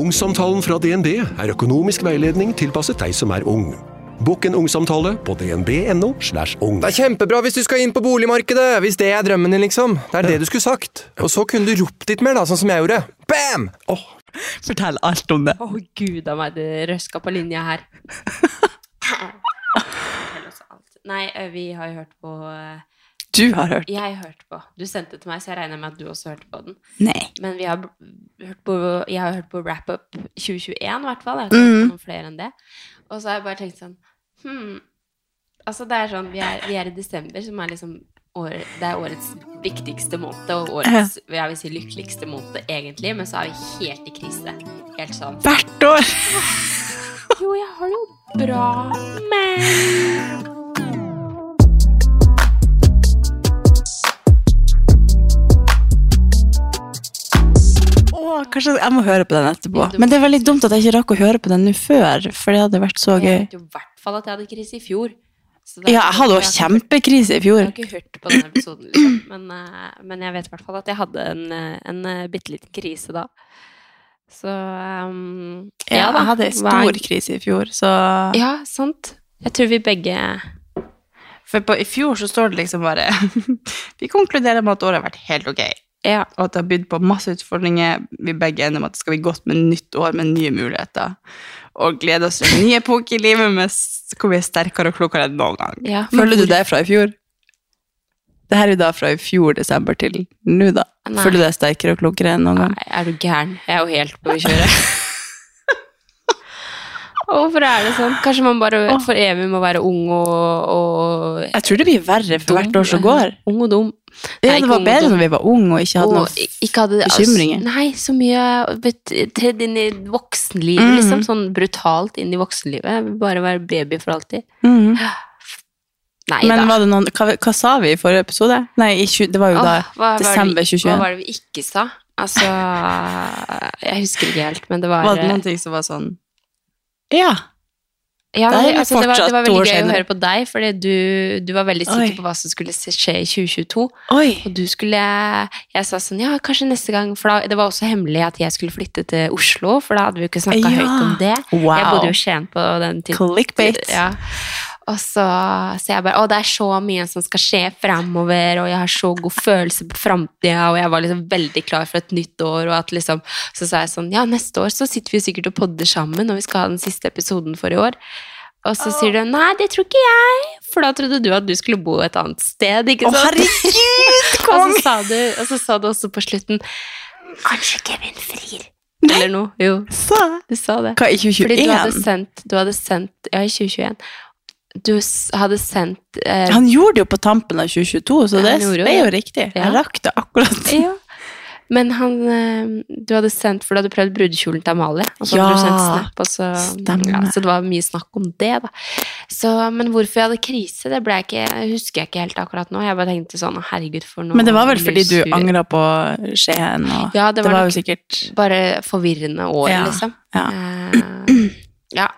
Ungsamtalen fra DNB er økonomisk veiledning tilpasset deg som er ung. Bokk en ungsamtale på dnb.no. slash ung. Det er kjempebra hvis du skal inn på boligmarkedet, hvis det er drømmen din, liksom. Det er det du skulle sagt. Og så kunne du ropt litt mer, da, sånn som jeg gjorde. Bam! Fortell alt om det. Å, gud a meg, det røska på linja her. Nei, vi har jo hørt på Du har hørt. Jeg hørte på. Du sendte til meg, så jeg regner med at du også hørte på den. Nei. Men vi har hørt på, jeg har hørt på Wrap Up 2021, i hvert fall. Jeg har hørt på noen flere enn det. Og så har jeg bare tenkt sånn hmm. Altså, det er sånn Vi er, vi er i desember, som er liksom år, Det er årets viktigste måned, og årets jeg vil si lykkeligste måned, egentlig. Men så er vi helt i krise. Helt sånn Hvert år! Jo, jeg har det jo bra, men Åh, kanskje jeg må høre på den etterpå. Ja, må. Men det er veldig dumt at jeg ikke rakk å høre på den nå før, for det hadde vært så gøy. Jeg vet jo i hvert fall at jeg hadde krise i fjor. Ja, jeg hadde òg kjempekrise i Jeg har ikke hørt på den episoden, liksom. men, eh, men jeg vet i hvert fall at jeg hadde en, eh, en eh, bitte liten krise da. Så um, Ja, da. jeg hadde en stor Hver... krise i fjor, så Ja, sant. Jeg tror vi begge For på, i fjor så står det liksom bare Vi konkluderer med at året har vært helt ok. Ja. Og at det har bydd på masse utfordringer. Vi begge er enige om at det skal bli godt med nytt år med nye muligheter. Og glede oss til en ny epoke i livet med hvor vi er sterkere og klokere enn noen gang. Ja, men Føler du det fra i fjor? Det her er jo da fra i fjor desember til nå, da. Nei. Føler du deg sterkere og klokere enn noen gang? Nei, er du gæren? Jeg er jo helt på kjøret. Og Hvorfor er det sånn? Kanskje man bare for evig må være ung og, og Jeg tror det blir verre for hvert år som går. Ung og dum. Nei, det var bedre når vi var unge og ikke hadde og noe ikke hadde bekymringer. Altså, nei, så mye tredd inn i voksenlivet, mm. liksom. Sånn brutalt inn i voksenlivet. Bare være baby for alltid. Mm. Nei Men noen, hva, hva sa vi i forrige episode? Nei, i, det var jo da hva desember 2021. Hva var det vi ikke sa? Altså Jeg husker ikke helt, men det var Var det noen ting som var sånn Ja. Ja, Det er altså, det, var, det var veldig gøy å høre på deg, fordi du, du var veldig Oi. sikker på hva som skulle skje i 2022. Oi. Og du skulle Jeg sa sånn, ja, kanskje neste gang For da, det var også hemmelig at jeg skulle flytte til Oslo, for da hadde vi jo ikke snakka Ja. høyt om det. Wow. Jeg bodde jo i Skien på den tiden. Clickbait. Ja. Og så, ser jeg bare Å, det er så mye som skal skje fremover, og jeg har så god følelse på framtida, og jeg var liksom veldig klar for et nytt år, og at liksom Så sa jeg sånn Ja, neste år så sitter vi sikkert og podder sammen, og vi skal ha den siste episoden for i år. Og så sier du nei, det tror ikke jeg, for da trodde du at du skulle bo et annet sted, ikke Å, herregud, kom! og, så sa du, og så sa du også på slutten Kanskje Kevin frir. Eller noe. Jo, Sa. du sa det. Hva, i Fordi du hadde 2021? sendt, du hadde sendt Ja, i 2021. Du hadde sendt eh, Han gjorde det jo på tampen av 2022, så det gjorde jo er jo riktig. Ja. Jeg rakk det akkurat. Ja. Men han eh, Du hadde sendt For du hadde prøvd brudekjolen til Amalie. Og så hadde du Ja, sendt snap, og så, stemmer. ja, så det var mye snakk om det, da. Så, men hvorfor jeg hadde krise, det jeg ikke, husker jeg ikke helt akkurat nå. Jeg bare tenkte sånn Herregud, for noe Men det var vel fordi du angra på Skien, og Ja, det det var, var nok jo sikkert bare forvirrende år, Ja, liksom. ja. Eh, ja.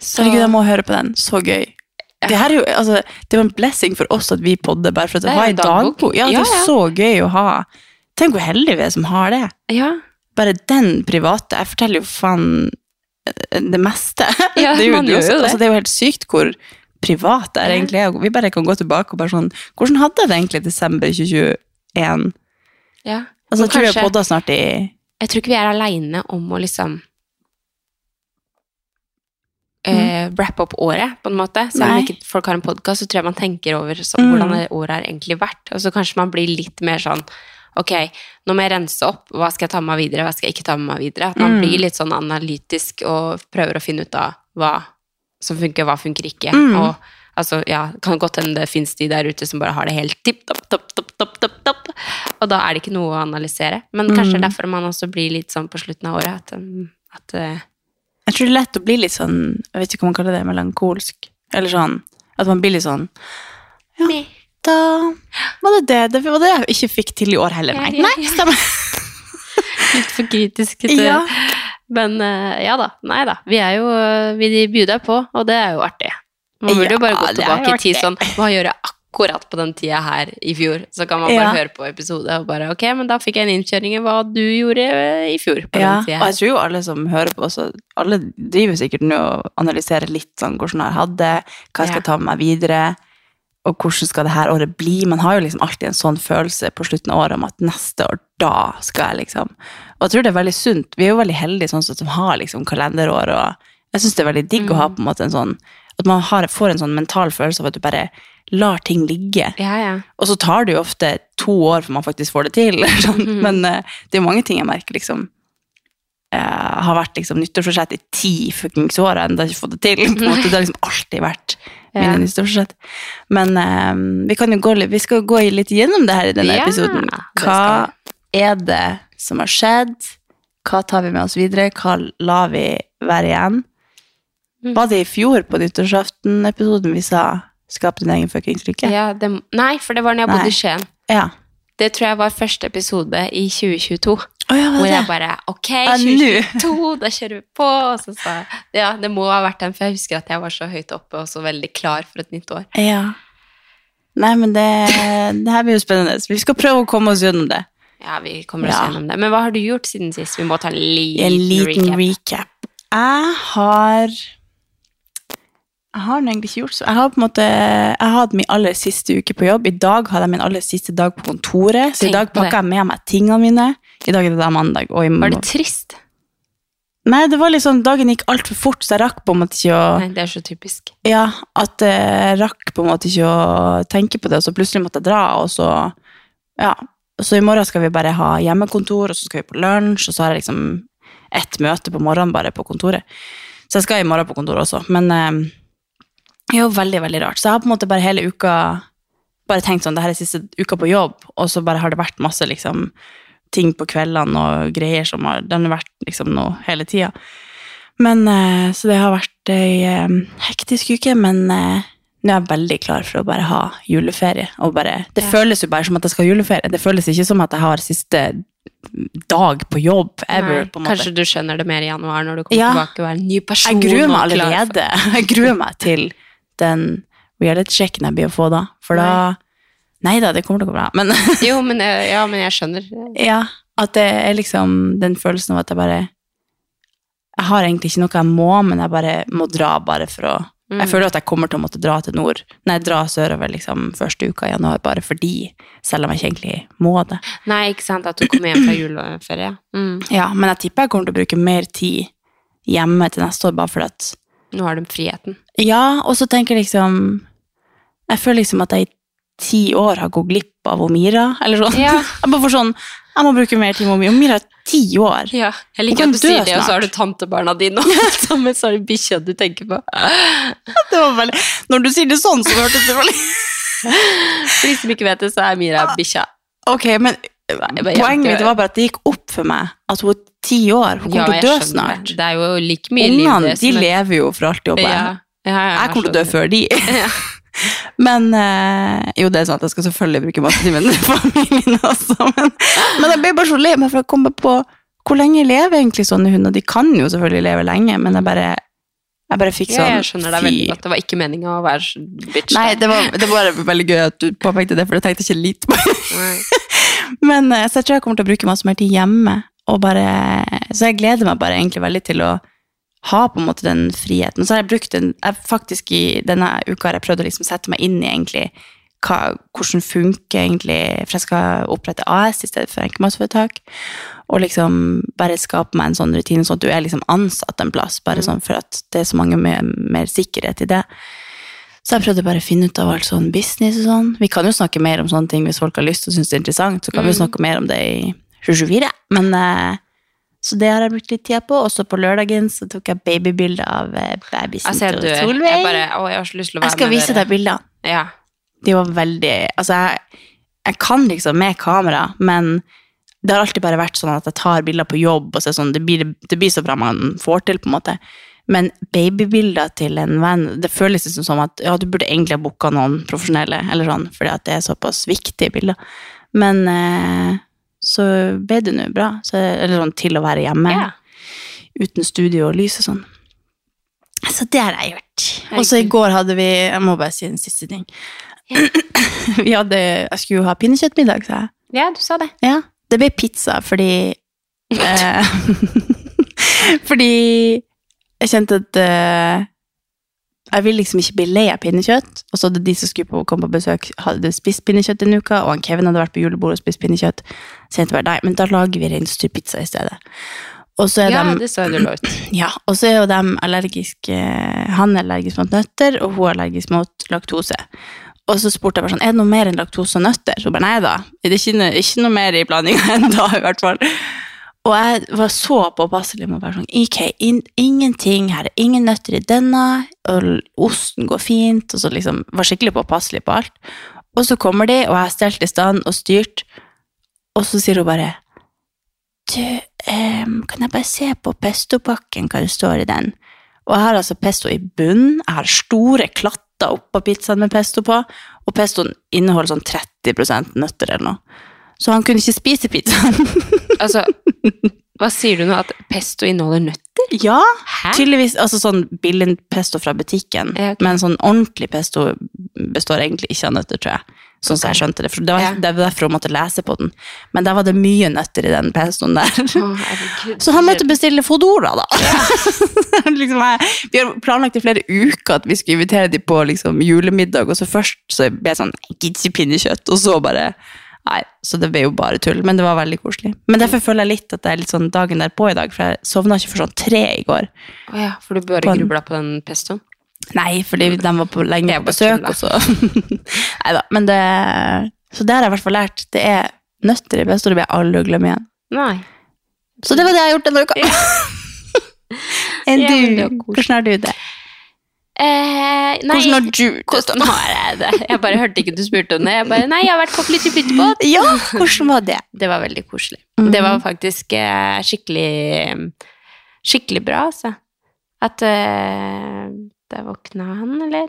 Så Herregud, jeg må høre på den. Så gøy. Det her er jo, altså, det var en blessing for oss at vi podder bare for at det, Det var en dagbok. Ja, det Ja, er ja. så gøy å ha. Tenk hvor heldige vi er som har det. Ja. Bare den private. Jeg forteller jo faen eh, det meste. Ja, det, er jo, også. det. Altså, det er jo helt sykt hvor privat det er Ja. egentlig. er. Vi bare kan gå tilbake og bare sånn Hvordan hadde jeg det egentlig i desember 2021? ja. Altså, jeg tror kanskje, vi har podda snart i Jeg tror ikke vi er aleine om å liksom. Eh, wrappe opp året, på en måte. Så om ikke folk har en podkast, så tror jeg man tenker over så, Mm. hvordan det året har egentlig vært. Og så kanskje man blir litt mer sånn Ok, nå må jeg rense opp. Hva skal jeg ta med meg videre? Hva skal jeg ikke ta med meg videre? At man Mm. blir litt sånn analytisk og prøver å finne ut av hva som funker, hva funker ikke. Mm. Og altså, ja, kan godt hende det fins de der ute som bare har det helt tipp topp, topp, topp, topp, topp, topp. Og da er det ikke noe å analysere. Men kanskje derfor man også blir litt sånn på slutten av året at, at eh, Jeg tror det er lett å bli litt sånn Jeg vet ikke hva man kaller det, melankolsk. Eller sånn At man blir litt sånn Ja, Da var det det. Det var det jeg ikke fikk til i år heller. Nei, nei ja. stemmer. litt for kritisk. til- Ja. Men eh, ja da. Nei da. Vi er jo eh, Vi byr deg på, og det er jo artig. Man burde jo bare gå tilbake i tid sånn Hva gjør jeg akkurat på den tida her i fjor? Så kan man bare Ja. høre på episode og bare Ok, men da fikk jeg en innkjøring i hva du gjorde eh, i fjor på Ja, den og jeg tror jo alle som hører på så alle driver sikkert nå og analyserer litt sånn hvordan jeg hadde, hva jeg skal ta med meg videre, og hvordan skal det her året bli. Man har jo liksom alltid en sånn følelse på slutten av året om at neste år, da skal jeg liksom. Og jeg tror det er veldig sunt. Vi er jo veldig heldige sånn som har liksom kalenderår, og jeg synes det er veldig digg å ha på en måte en sånn, at man har, får en sånn mental følelse av at du bare lar ting ligge. Ja, ja. Og så tar det jo ofte to år før man faktisk får det til. Sånn. Mm. Men uh, det er jo mange ting jeg merker liksom uh, har vært liksom nyttårsforsett i ti fuckings år, og ennå ikke fått det til. På en måte. Det har liksom alltid vært mine Ja. nyttårsforsett. Men uh, vi kan jo gå vi skal gå litt gjennom det her i denne episoden. Hva er det som har skjedd? Hva tar vi med oss videre? Hva lar vi være igjen? Mm. Var det i fjor på nyttårsaften-episoden vi sa 'skap din egen fuckings lykke'? ja det, nei, for det var når jeg bodde i Skien. Ja. Det tror jeg var første episode i 2022. Oh, ja, Hvor jeg bare Ok, Ja, nå. 2022, da kjører vi på. Og så sa jeg Ja, det må ha vært den, for jeg husker at jeg var så høyt oppe og så veldig klar for et nytt år. Ja. Nei, men det, det her blir jo spennende. Vi skal prøve å komme oss gjennom det. Ja, vi kommer oss Ja. gjennom det. Men hva har du gjort siden sist? Vi må ta en liten, En liten recap. recap. Jeg har Jeg har egentlig ikke gjort så Jeg har på en måte Jeg hatt min aller siste uke på jobb. I dag hadde jeg min aller siste dag på kontoret, så Tenk i dag på pakka jeg med meg tingene mine. I dag er det da mandag. Og i Var det trist? Nei, det var liksom Dagen gikk altfor fort, så jeg rakk på en måte ikke å Nei, det er så typisk. Ja, at jeg rakk på en måte ikke å tenke på det, og så plutselig måtte jeg dra, og så Ja. Så i morgen skal vi bare ha hjemmekontor, og så skal vi på lunsj, og så har jeg liksom ett møte på morgenen bare på kontoret. Så jeg skal i morgen på kontoret også, men jo veldig, veldig rart. Så jeg har på en måte bare hele uka bare tenkt sånn, det her er siste uka på jobb, og så bare har det vært masse liksom ting på kveldene og greier som har, den har vært liksom nå hele tida. Men, eh, så det har vært ei eh, hektisk uke, men eh, nå er jeg veldig klar for å bare ha juleferie. Og bare, det føles jo bare som at jeg skal ha juleferie. Det føles ikke som at jeg har siste dag på jobb ever. Nei, på kanskje du skjønner det mer i januar når du kommer Ja. tilbake og er en ny person. Jeg gruer meg allerede. Jeg gruer meg til den reality-sjekken jeg blir å få da. For da Nei da, det kommer til å gå bra. Men Jo, men jeg, ja, men jeg skjønner. ja, at det er liksom den følelsen av at jeg bare Jeg har egentlig ikke noe jeg må, men jeg bare må dra bare for å Mm. Jeg føler at jeg kommer til å måtte dra til nord, nei, dra sørover liksom første uka i januar, bare fordi, selv om jeg ikke egentlig må det. Nei, ikke sant, at du kommer hjem fra juleferie. Mm. Ja, men jeg tipper jeg kommer til å bruke mer tid hjemme til neste år, bare fordi at Nå har du friheten. Ja, og så tenker jeg liksom Jeg føler liksom at jeg i ti år har gått glipp av Omira, eller sånn. Ja. Jeg bare får sånn Jeg må bruke mer tid med Omira. Omira er ti år. Ja, jeg liker at du sier det, det, og så har du snart. tantebarna dine, og sammen så har du bikkja du tenker på. Det var veldig Når du sier det sånn, så hørtes det veldig For de som ikke vet det, så er Mira bikkja. Ok, men poenget mitt var bare at det gikk opp for meg at hun er ti år. Hun kommer ja, til å dø snart. Det. er jo like mye Ungene de er- lever jo for alltid og Ja, bare ja, ja, Jeg kommer til å dø før de. Men øh, Jo, det er sånn at jeg skal selvfølgelig bruke masse tid med familien også, men, men jeg ble bare så lei meg for jeg komme på hvor lenge lever egentlig sånne hunder? De kan jo selvfølgelig leve lenge, men jeg bare, jeg bare fikk Ja, sånn jeg skjønner deg veldig godt. Det var ikke meninga å være bitch. Nei, det var, det var veldig gøy at du påpekte det, for jeg tenkte ikke litt på det. Men eh, så jeg tror jeg kommer til å bruke masse mer tid hjemme. Og bare, så jeg gleder meg bare egentlig veldig til å ha på en måte den friheten. Og så har jeg brukt den jeg faktisk i denne uka har jeg prøvd å liksom sette meg inn i egentlig hva, hvordan funker egentlig For jeg skal opprette AS i stedet for enkeltmannsforetak. Og liksom bare skape meg en sånn rutine, sånn at du er liksom ansatt en plass. Bare sånn for at det er så mange mer, mer sikkerhet i det. Så jeg prøvde bare å finne ut av alt sånn business og sånn. Vi kan jo snakke mer om sånne ting hvis folk har lyst og syns det er interessant. Så kan vi jo snakke mer om det i 2024. Men eh, Så det har jeg brukt litt tid på. Også på lørdagen så tok jeg babybilde av eh, babysen Altså, til. Solveig. Jeg bare, å, jeg har så lyst til å være Jeg skal vise deg bildene. Ja. De var veldig Altså, jeg, Jeg kan liksom med kamera, men det har alltid bare vært sånn at jeg tar bilder på jobb, og så det sånn, det blir, det blir så bra man får til, på en måte. Men babybilder til en venn, det føles liksom som at ja, du burde egentlig ha booka noen profesjonelle, eller sånn, fordi at det er såpass viktige bilder. Men eh, så ble det nå bra, så, eller sånn til å være hjemme, Ja. uten studio og lys og sånn. Så det har jeg gjort. Og så i går hadde vi, jeg må bare si en siste ting. Vi hadde, jeg skulle jo ha pinnekjøttmiddag, sa jeg. Ja, du sa det. Ja, det ble pizza fordi eh, Fordi jeg kjente at eh, jeg vil liksom ikke bli lei av pinnekjøtt. Og så hadde de som skulle på, komme på besøk, hadde spist pinnekjøtt en uka, og han Kevin hadde vært på julebord og spist pinnekjøtt. Så jeg bare, nei, men da lager vi reinsdyrpizza i stedet. Og så er Ja, de, det så lov ut. ja, og så er jo de allergiske Han er allergisk mot nøtter, og hun er allergisk mot laktose. Og så spurte jeg bare sånn, er det noe mer enn laktose og nøtter? Så hun bare, nei da, det er ikke, noe- ikke noe mer i blandinga enn da, i hvert fall. Og jeg var så påpasselig med å være sånn, ok, in, ingenting, her er ingen nøtter i denne, og osten går fint, og så liksom var skikkelig påpasselig på alt. Og så kommer de, og jeg har stelt i stand og styrt, og så sier hun bare, du, um, kan jeg bare se på pestopakken, hva det står i den? Og jeg har altså pesto i bunnen, jeg har store klatter oppå pizzaen med pesto på, og pestoen inneholder sånn 30% nøtter eller noe. Så han kunne ikke spise pizzaen. Altså, hva sier du nå? At pesto inneholder nøtter? ja, Hæ? tydeligvis, altså sånn billig pesto fra butikken, Ja, okay. men sånn ordentlig pesto består egentlig ikke av nøtter, tror jeg. Sånn som jeg skjønte det, for det var, Ja. det var derfor hun måtte lese på den. Men der var det mye nøtter i den pestoen der. Oh. Så han måtte bestille Fodora, da. liksom jeg, vi har planlagt i flere uker at vi skulle invitere dem på liksom, julemiddag, og så først så ble jeg sånn Jeg gidder ikke pinnekjøtt, og så bare Nei, så det ble jo bare tull, men det var veldig koselig. Men derfor føler jeg litt at det er litt sånn dagen derpå i dag, for jeg sovna ikke for sånn tre i går. Å ja, for du bare grubla på den pestoen? Nei, fordi de var på lenge på besøk, og så Nei da, men det Så det har jeg i hvert fall lært. Det er nøtter i pesto, det blir jeg aldri å glemme igjen. Nei. Så det var det jeg har gjort denne uka. Enn du? Hvordan har du det? Eh, nei. Hvordan har du det? Hvordan har jeg det? Jeg bare hørte ikke du spurte om det. Jeg bare, nei, jeg har vært på flytteflyttebåt. Ja, hvordan var det? Det var veldig koselig. Mhm. Det var faktisk eh, skikkelig Skikkelig bra, altså. At eh, Der våkna han, eller?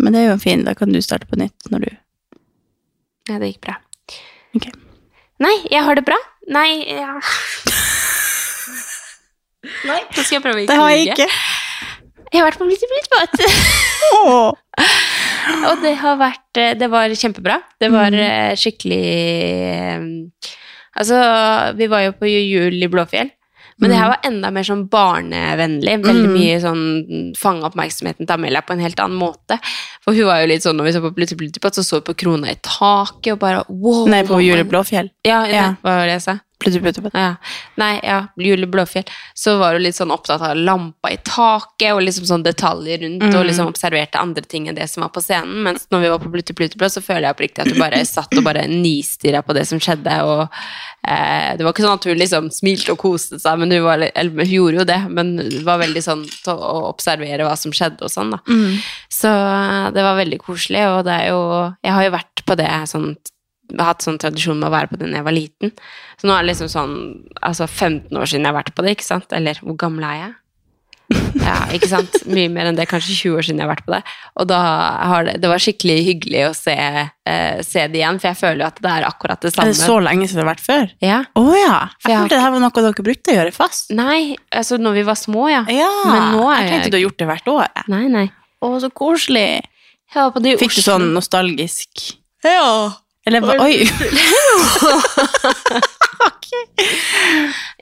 Men det er jo fint, da kan du starte på nytt når du Ja, det gikk bra. Ok. Nei, jeg har det bra. Nei, ja. Nei, nå skal jeg prøve å ikke lyve. Jeg har vært på flytte flyttebåt. Åh. Og det har vært eh, Det var kjempebra. Det var Mhm. eh, skikkelig eh, Altså, vi var jo på jul i Blåfjell. Men det her var enda mer sånn barnevennlig. Veldig Mhm. mye sånn fange oppmerksomheten til Amelia på en helt annen måte. For hun var jo litt sånn, når vi så på Plutselig Plutselig, så så vi på krona i taket og bare wow. Nei, på. Jule Blåfjell. Ja, det Ja. hva var det jeg sa? Ja. Nei, ja, Jule Blåfjell. Så var hun litt sånn opptatt av lampa i taket og liksom sånn detaljer rundt, Mm. og liksom observerte andre ting enn det som var på scenen. Mens når vi var på Blutte Pluttiblå, så føler jeg oppriktig at du bare satt og bare nistirra på det som skjedde, og eh, det var ikke sånn at hun liksom smilte og koste seg, men hun, var, eller, hun gjorde jo det, men hun var veldig sånn til å observere hva som skjedde og sånn, da. Mm. Så det var veldig koselig, og det er jo Jeg har jo vært på det sånn hatt sånn tradisjon med å være på det da jeg var liten. Så nå er det liksom sånn altså 15 år siden jeg har vært på det, ikke sant? Eller hvor gammel er jeg? Ja, ikke sant? Mye mer enn det, kanskje 20 år siden jeg har vært på det. Og da har det, det var skikkelig hyggelig å se, eh, se det igjen, for jeg føler jo at det er akkurat det samme. Er det så lenge siden det har vært før? Ja. Å ja. Jeg følte det her var noe dere brukte å gjøre fast. Nei, altså når vi var små, ja. Ja, Men nå er jeg tenkte du har gjort det hvert år. jeg. Nei, nei. Å, så koselig. Jeg var på det i Fikk du sånn nostalgisk Ja. Eller hva? Oi!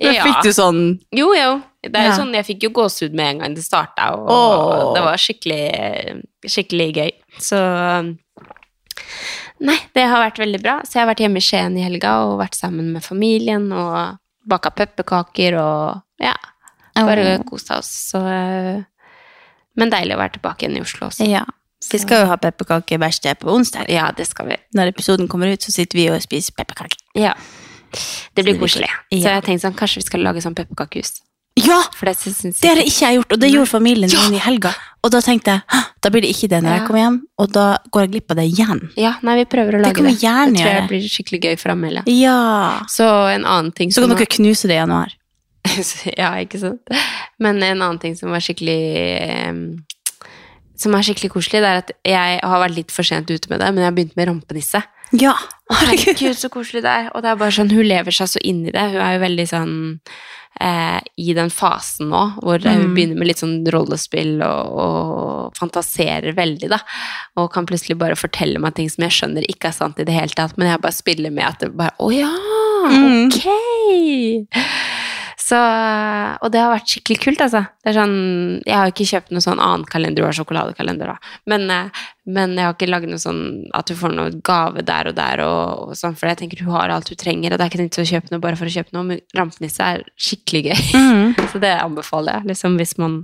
Men Ja. Fikk du sånn Jo, jo. Det er jo Ja. sånn, Jeg fikk jo gåsehud med en gang det starta, og oh. det var skikkelig, skikkelig gøy. Så Nei, det har vært veldig bra. Så jeg har vært hjemme i Skien i helga og vært sammen med familien og baka pepperkaker og ja, bare oh. kosa oss. Så eh, Men deilig å være tilbake igjen i Oslo også. Ja. Vi skal jo ha pepperkakeverksted på onsdag. Ja, det skal vi. Når episoden kommer ut, så sitter vi og spiser pepperkaker. Ja. Det blir det koselig. Ja. Så jeg tenkte sånn, kanskje vi skal lage sånn pepperkakehus. Ja! For det syns Det har ikke jeg gjort, og det gjorde familien min i helga. Og da tenkte jeg Da blir det ikke det når Ja. jeg kommer hjem, og da går jeg glipp av det igjen. Ja, nei, vi prøver å Det lage kan vi gjerne det tror jeg blir skikkelig gøy for Amelia. Ja. Så en annen ting Så kan dere knuse det i januar. ja, ikke sant? Men en annen ting som var skikkelig em, Som er skikkelig koselig, det er at jeg har vært litt for sent ute med det, men jeg har begynt med rampenisse. Ja. Herregud, så koselig det er. Og det er bare sånn, hun lever seg så inn i det. Hun er jo veldig sånn eh, i den fasen nå, hvor hun Mm. begynner med litt sånn rollespill og, og fantaserer veldig, da. Og kan plutselig bare fortelle meg ting som jeg skjønner ikke er sant i det hele tatt, men jeg bare spiller med at det bare Å ja, Mm. Så, og det har vært skikkelig kult, altså. Det sånn, jeg har ikke kjøpt noen sånn annen kalender, du har sjokoladekalender, da. Men, eh, men jeg har ikke laget noe sånn at du får noe gave der og der, og, og sånn, for jeg tenker du har alt du trenger, og det er ikke tenkt å kjøpe noe bare for å kjøpe noe, men rampenisse er skikkelig gøy. Mm. Så det anbefaler jeg, liksom hvis man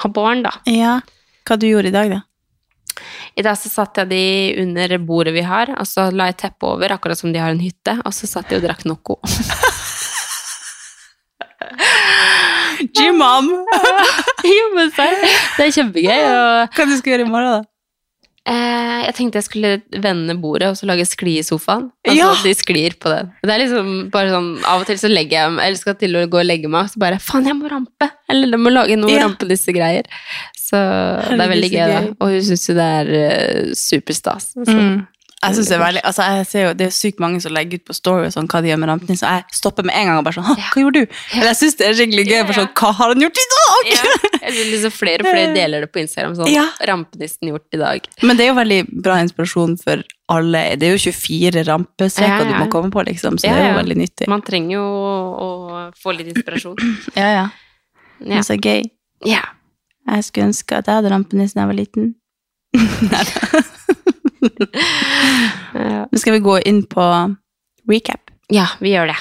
har barn, da. ja. Hva du gjorde i dag, da? I dag så satt jeg de under bordet vi har, og så la jeg teppe over, akkurat som de har en hytte, og så satt de og drakk Noco. G-mom! jo, men serr, det er kjempegøy, og Hva du skal gjøre i morgen, da? Eh, jeg tenkte jeg skulle vende bordet og så lage skli i sofaen. Altså Ja! at de sklir på den. Det er liksom bare sånn, Av og til så legger jeg Eller skal til å gå og legge meg, og så bare Faen, jeg må rampe! Eller jeg må lage noe Ja. rampelisse-greier. Så det er veldig gøy, da. Og hun syns jo det er uh, superstas. Altså. Mm. Jeg synes det er veldig, altså jeg ser jo, det er sykt mange som legger ut på story og sånn, hva de gjør med rampenissen. så jeg stopper med en gang og bare sånn, Hva hva gjorde du? Men jeg synes det er skikkelig gøy, Bare sånn, hva har han gjort i dag? Ja, jeg synes liksom flere og flere deler det på Instagram. Sånn, Ja. Rampenissen gjort i dag. Men det er jo veldig bra inspirasjon for alle. Det er jo 24 rampestreker Ja, ja. du må komme på, liksom, så Ja, det er jo veldig nyttig. Man trenger jo å få litt inspirasjon. Ja, ja. Ja. Men så gøy. ja. Jeg skulle ønske at jeg hadde rampenissen da jeg var liten. Ja. Nå skal vi gå inn på recap. ja, vi gjør det.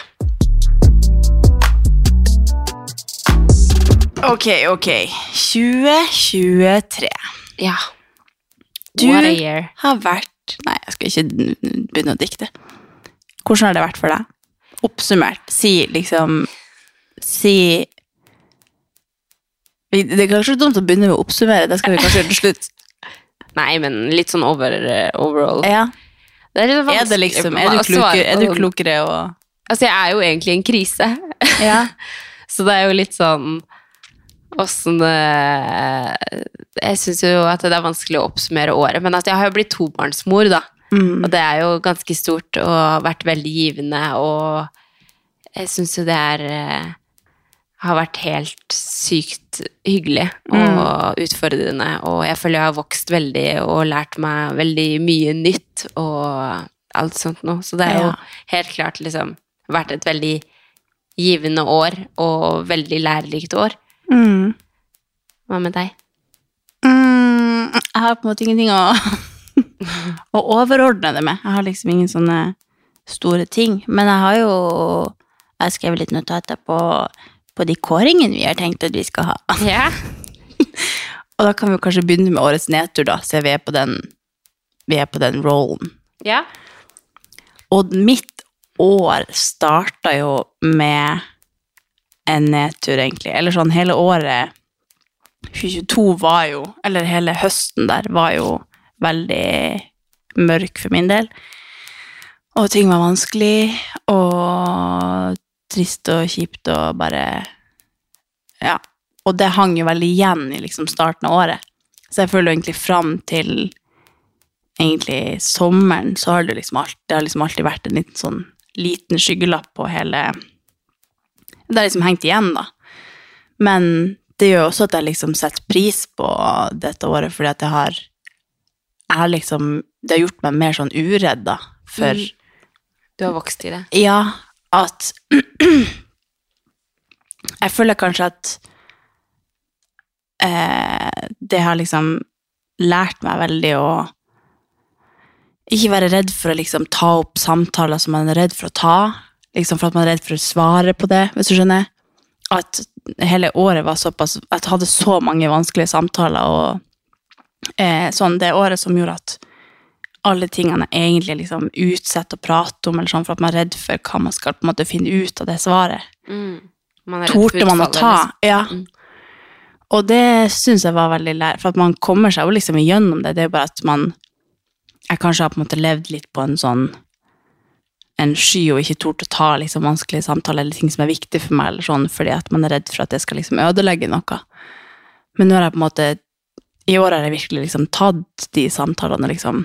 Ok, ok. 2023 Ja. Du- What a year. har vært Nei, jeg skal ikke begynne å dikte. Hvordan har det vært for deg? Oppsummert. Si liksom Si Det er kanskje dumt å begynne med å oppsummere, det skal vi kanskje gjøre til slutt. Nei, men litt sånn over, eh, overall. Ja. Det er, Er det liksom Er du klokere, er du klokere og Altså, jeg er jo egentlig i en krise. Ja. Så det er jo litt sånn Åssen det Jeg syns jo at det er vanskelig å oppsummere året. Men at jeg har jo blitt tobarnsmor, da. Mm. Og det er jo ganske stort og vært veldig givende. Og jeg syns jo det er eh, har vært helt sykt hyggelig og utfordrende. Og jeg føler jeg har vokst veldig og lært meg veldig mye nytt og alt sånt noe. Så det er jo Ja. helt klart liksom vært et veldig givende år og veldig lærerikt år. Mm. Hva med deg? Mm, jeg har på en måte ingenting å, å overordne det med. Jeg har liksom ingen sånne store ting. Men jeg har jo Jeg skrev litt notater på, på de kåringene vi har tenkt at vi skal ha. Ja. Og da kan vi kanskje begynne med årets nedtur, da, siden vi er på den vi er på den rollen. ja. Og mitt år starta jo med en nedtur, egentlig. Eller sånn hele året 2022 var jo, eller hele høsten der, var jo veldig mørk for min del. Og ting var vanskelig, og trist og kjipt og bare Ja. Og det hang jo veldig igjen i liksom starten av året. Så jeg føler jo egentlig fram til egentlig sommeren, så har det liksom alt, det har liksom alltid vært en liten sånn liten skyggelapp på hele Det har liksom hengt igjen, da. Men det gjør også at jeg liksom setter pris på dette året, fordi at jeg har jeg har liksom Det har gjort meg mer sånn uredd, da. For Mm. Du har vokst i det. ja, at Jeg føler kanskje at eh, det har liksom lært meg veldig å ikke være redd for å liksom ta opp samtaler som man er redd for å ta. Liksom for at man er redd for å svare på det, hvis du skjønner. At hele året var såpass At jeg hadde så mange vanskelige samtaler og eh, sånn det året som gjorde at alle tingene jeg egentlig liksom utsetter å prate om, eller sånn, for at man er redd for hva man skal måte finne ut av det svaret. Mm. Man Torde man å ta? liksom. Ja. Mm. Og det syns jeg var veldig lær, for at man kommer seg jo liksom igjennom det. Det er jo bare at man Jeg kanskje har på en måte levd litt på en sånn en sky og ikke tort å ta liksom vanskelige samtaler eller ting som er viktig for meg, eller sånn, fordi at man er redd for at det skal liksom ødelegge noe. Men nå har jeg på en måte I år har jeg virkelig liksom tatt de samtalene og liksom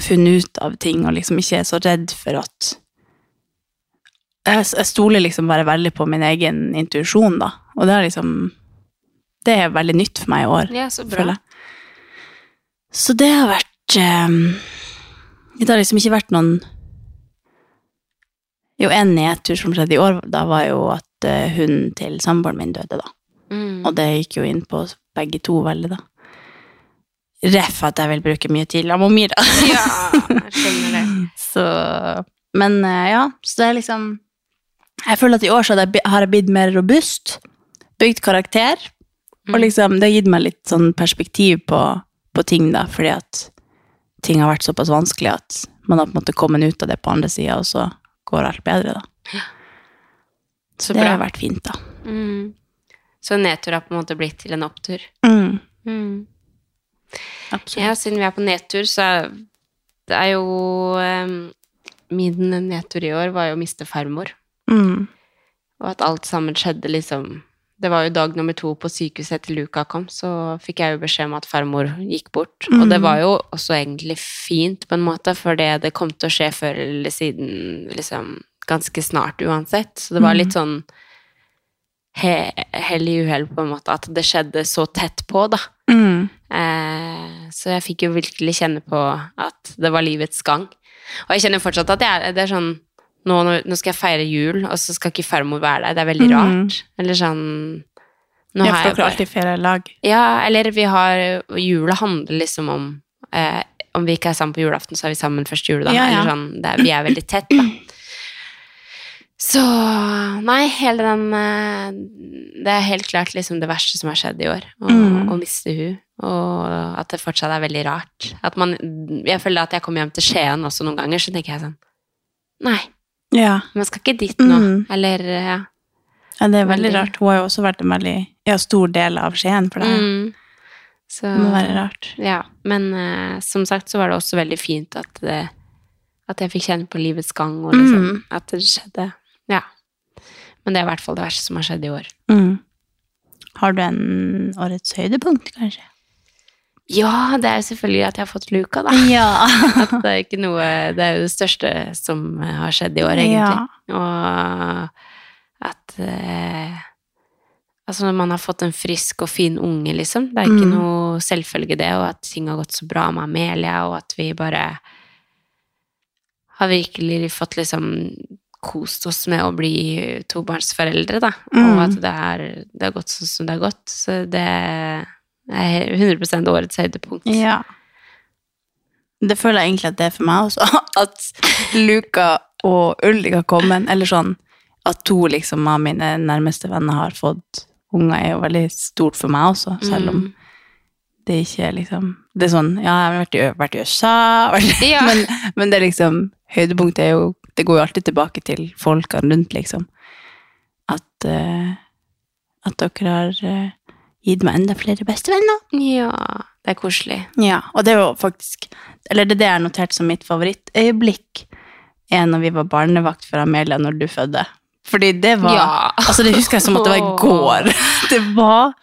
funnet ut av ting, og liksom ikke er så redd for at Jeg, jeg stoler liksom bare veldig på min egen intuisjon, da. Og det er liksom Det er veldig nytt for meg i år, Ja, så bra. føler jeg. Så det har vært um, Det har liksom ikke vært noen Jo, en nedtur som skjedde i år, da var jo at eh, hunden til samboeren min døde, da. Mm. Og det gikk jo inn på begge to veldig, da. Ref at jeg vil bruke mye tid med Mira. Ja, jeg skjønner det. Så Men eh, ja, så det er liksom Jeg føler at i år så har jeg blitt mer robust. Bygd karakter. Og liksom, det har gitt meg litt sånn perspektiv på, på ting, da, fordi at ting har vært såpass vanskelig at man har på en måte kommet ut av det på andre sida, og så går alt bedre, da. Så det bra. har vært fint, da. Mm. Så nedtur har på en måte blitt til en opptur. Mm, Mm. Absolutt. Ja, siden vi er på nedtur, så det er jo um, Min nedtur i år var jo å miste farmor. Mm, Og at alt sammen skjedde liksom Det var jo dag nummer to på sykehuset etter Luka kom, så fikk jeg jo beskjed om at farmor gikk bort. Og det var jo også egentlig fint, på en måte, for det, det kom til å skje før eller siden liksom ganske snart uansett. Så det var litt sånn he, hell i uhell, på en måte, at det skjedde så tett på, da. mm, Eh, så jeg fikk jo virkelig kjenne på at det var livets gang. Og jeg kjenner fortsatt at jeg, det er sånn nå, nå skal jeg feire jul, og så skal ikke farmor være der. Det er veldig Mhm. rart. Eller sånn nå har jeg bare- alltid ferie lag. Ja, eller vi har Jula handler liksom om eh, Om vi ikke er sammen på julaften, så er vi sammen første juledag. Ja, ja. Eller sånn, det vi er veldig tett, da. Så Nei, hele den eh, Det er helt klart liksom det verste som har skjedd i år. Å Mm. å miste hun. Og at det fortsatt er veldig rart. At man Jeg føler at jeg kommer hjem til Skien også noen ganger, så tenker jeg sånn Nei, Ja. man skal ikke dit nå. Mm. Eller ja. ja, det er veldig rart. Hun har jo også vært en veldig ja, stor del av Skien for deg. Mm. Så Det må være rart. Ja, men uh, som sagt så var det også veldig fint at, det, at jeg fikk kjenne på livets gang, og liksom, Mm. at det skjedde. Ja. Men det er i hvert fall det verste som har skjedd i år. Mm. Har du en årets høydepunkt, kanskje? Ja, det er jo selvfølgelig at jeg har fått luka, da. Ja. At det er ikke noe Det er jo det største som har skjedd i år, egentlig. Og at eh, Altså, når man har fått en frisk og fin unge, liksom. Det er ikke Mm. noe selvfølge, det, og at ting har gått så bra med Amelia, og at vi bare har virkelig fått liksom kost oss med å bli tobarnsforeldre, da. Mm. Og at det, er, det har gått sånn som det har gått. Så det er 100 årets høydepunkt. Ja. Det føler jeg egentlig at det er for meg også. At Luka og Ulrik har kommet, eller sånn at to liksom av mine nærmeste venner har fått unger, er jo veldig stort for meg også, selv om Mm. det ikke er liksom Det er sånn Ja, jeg har vært i, vært i USA, vært, Ja. men, men det er liksom Høydepunktet er jo Det går jo alltid tilbake til folkene rundt, liksom. At uh, At dere har uh, gitt meg enda flere bestevenner. Ja, det er koselig. Ja, og det er jo faktisk Eller det er det jeg har notert som mitt favorittøyeblikk, er når vi var barnevakt for Amelia når du fødte. Fordi det var Ja. Altså, det husker jeg som at det var i går. Det var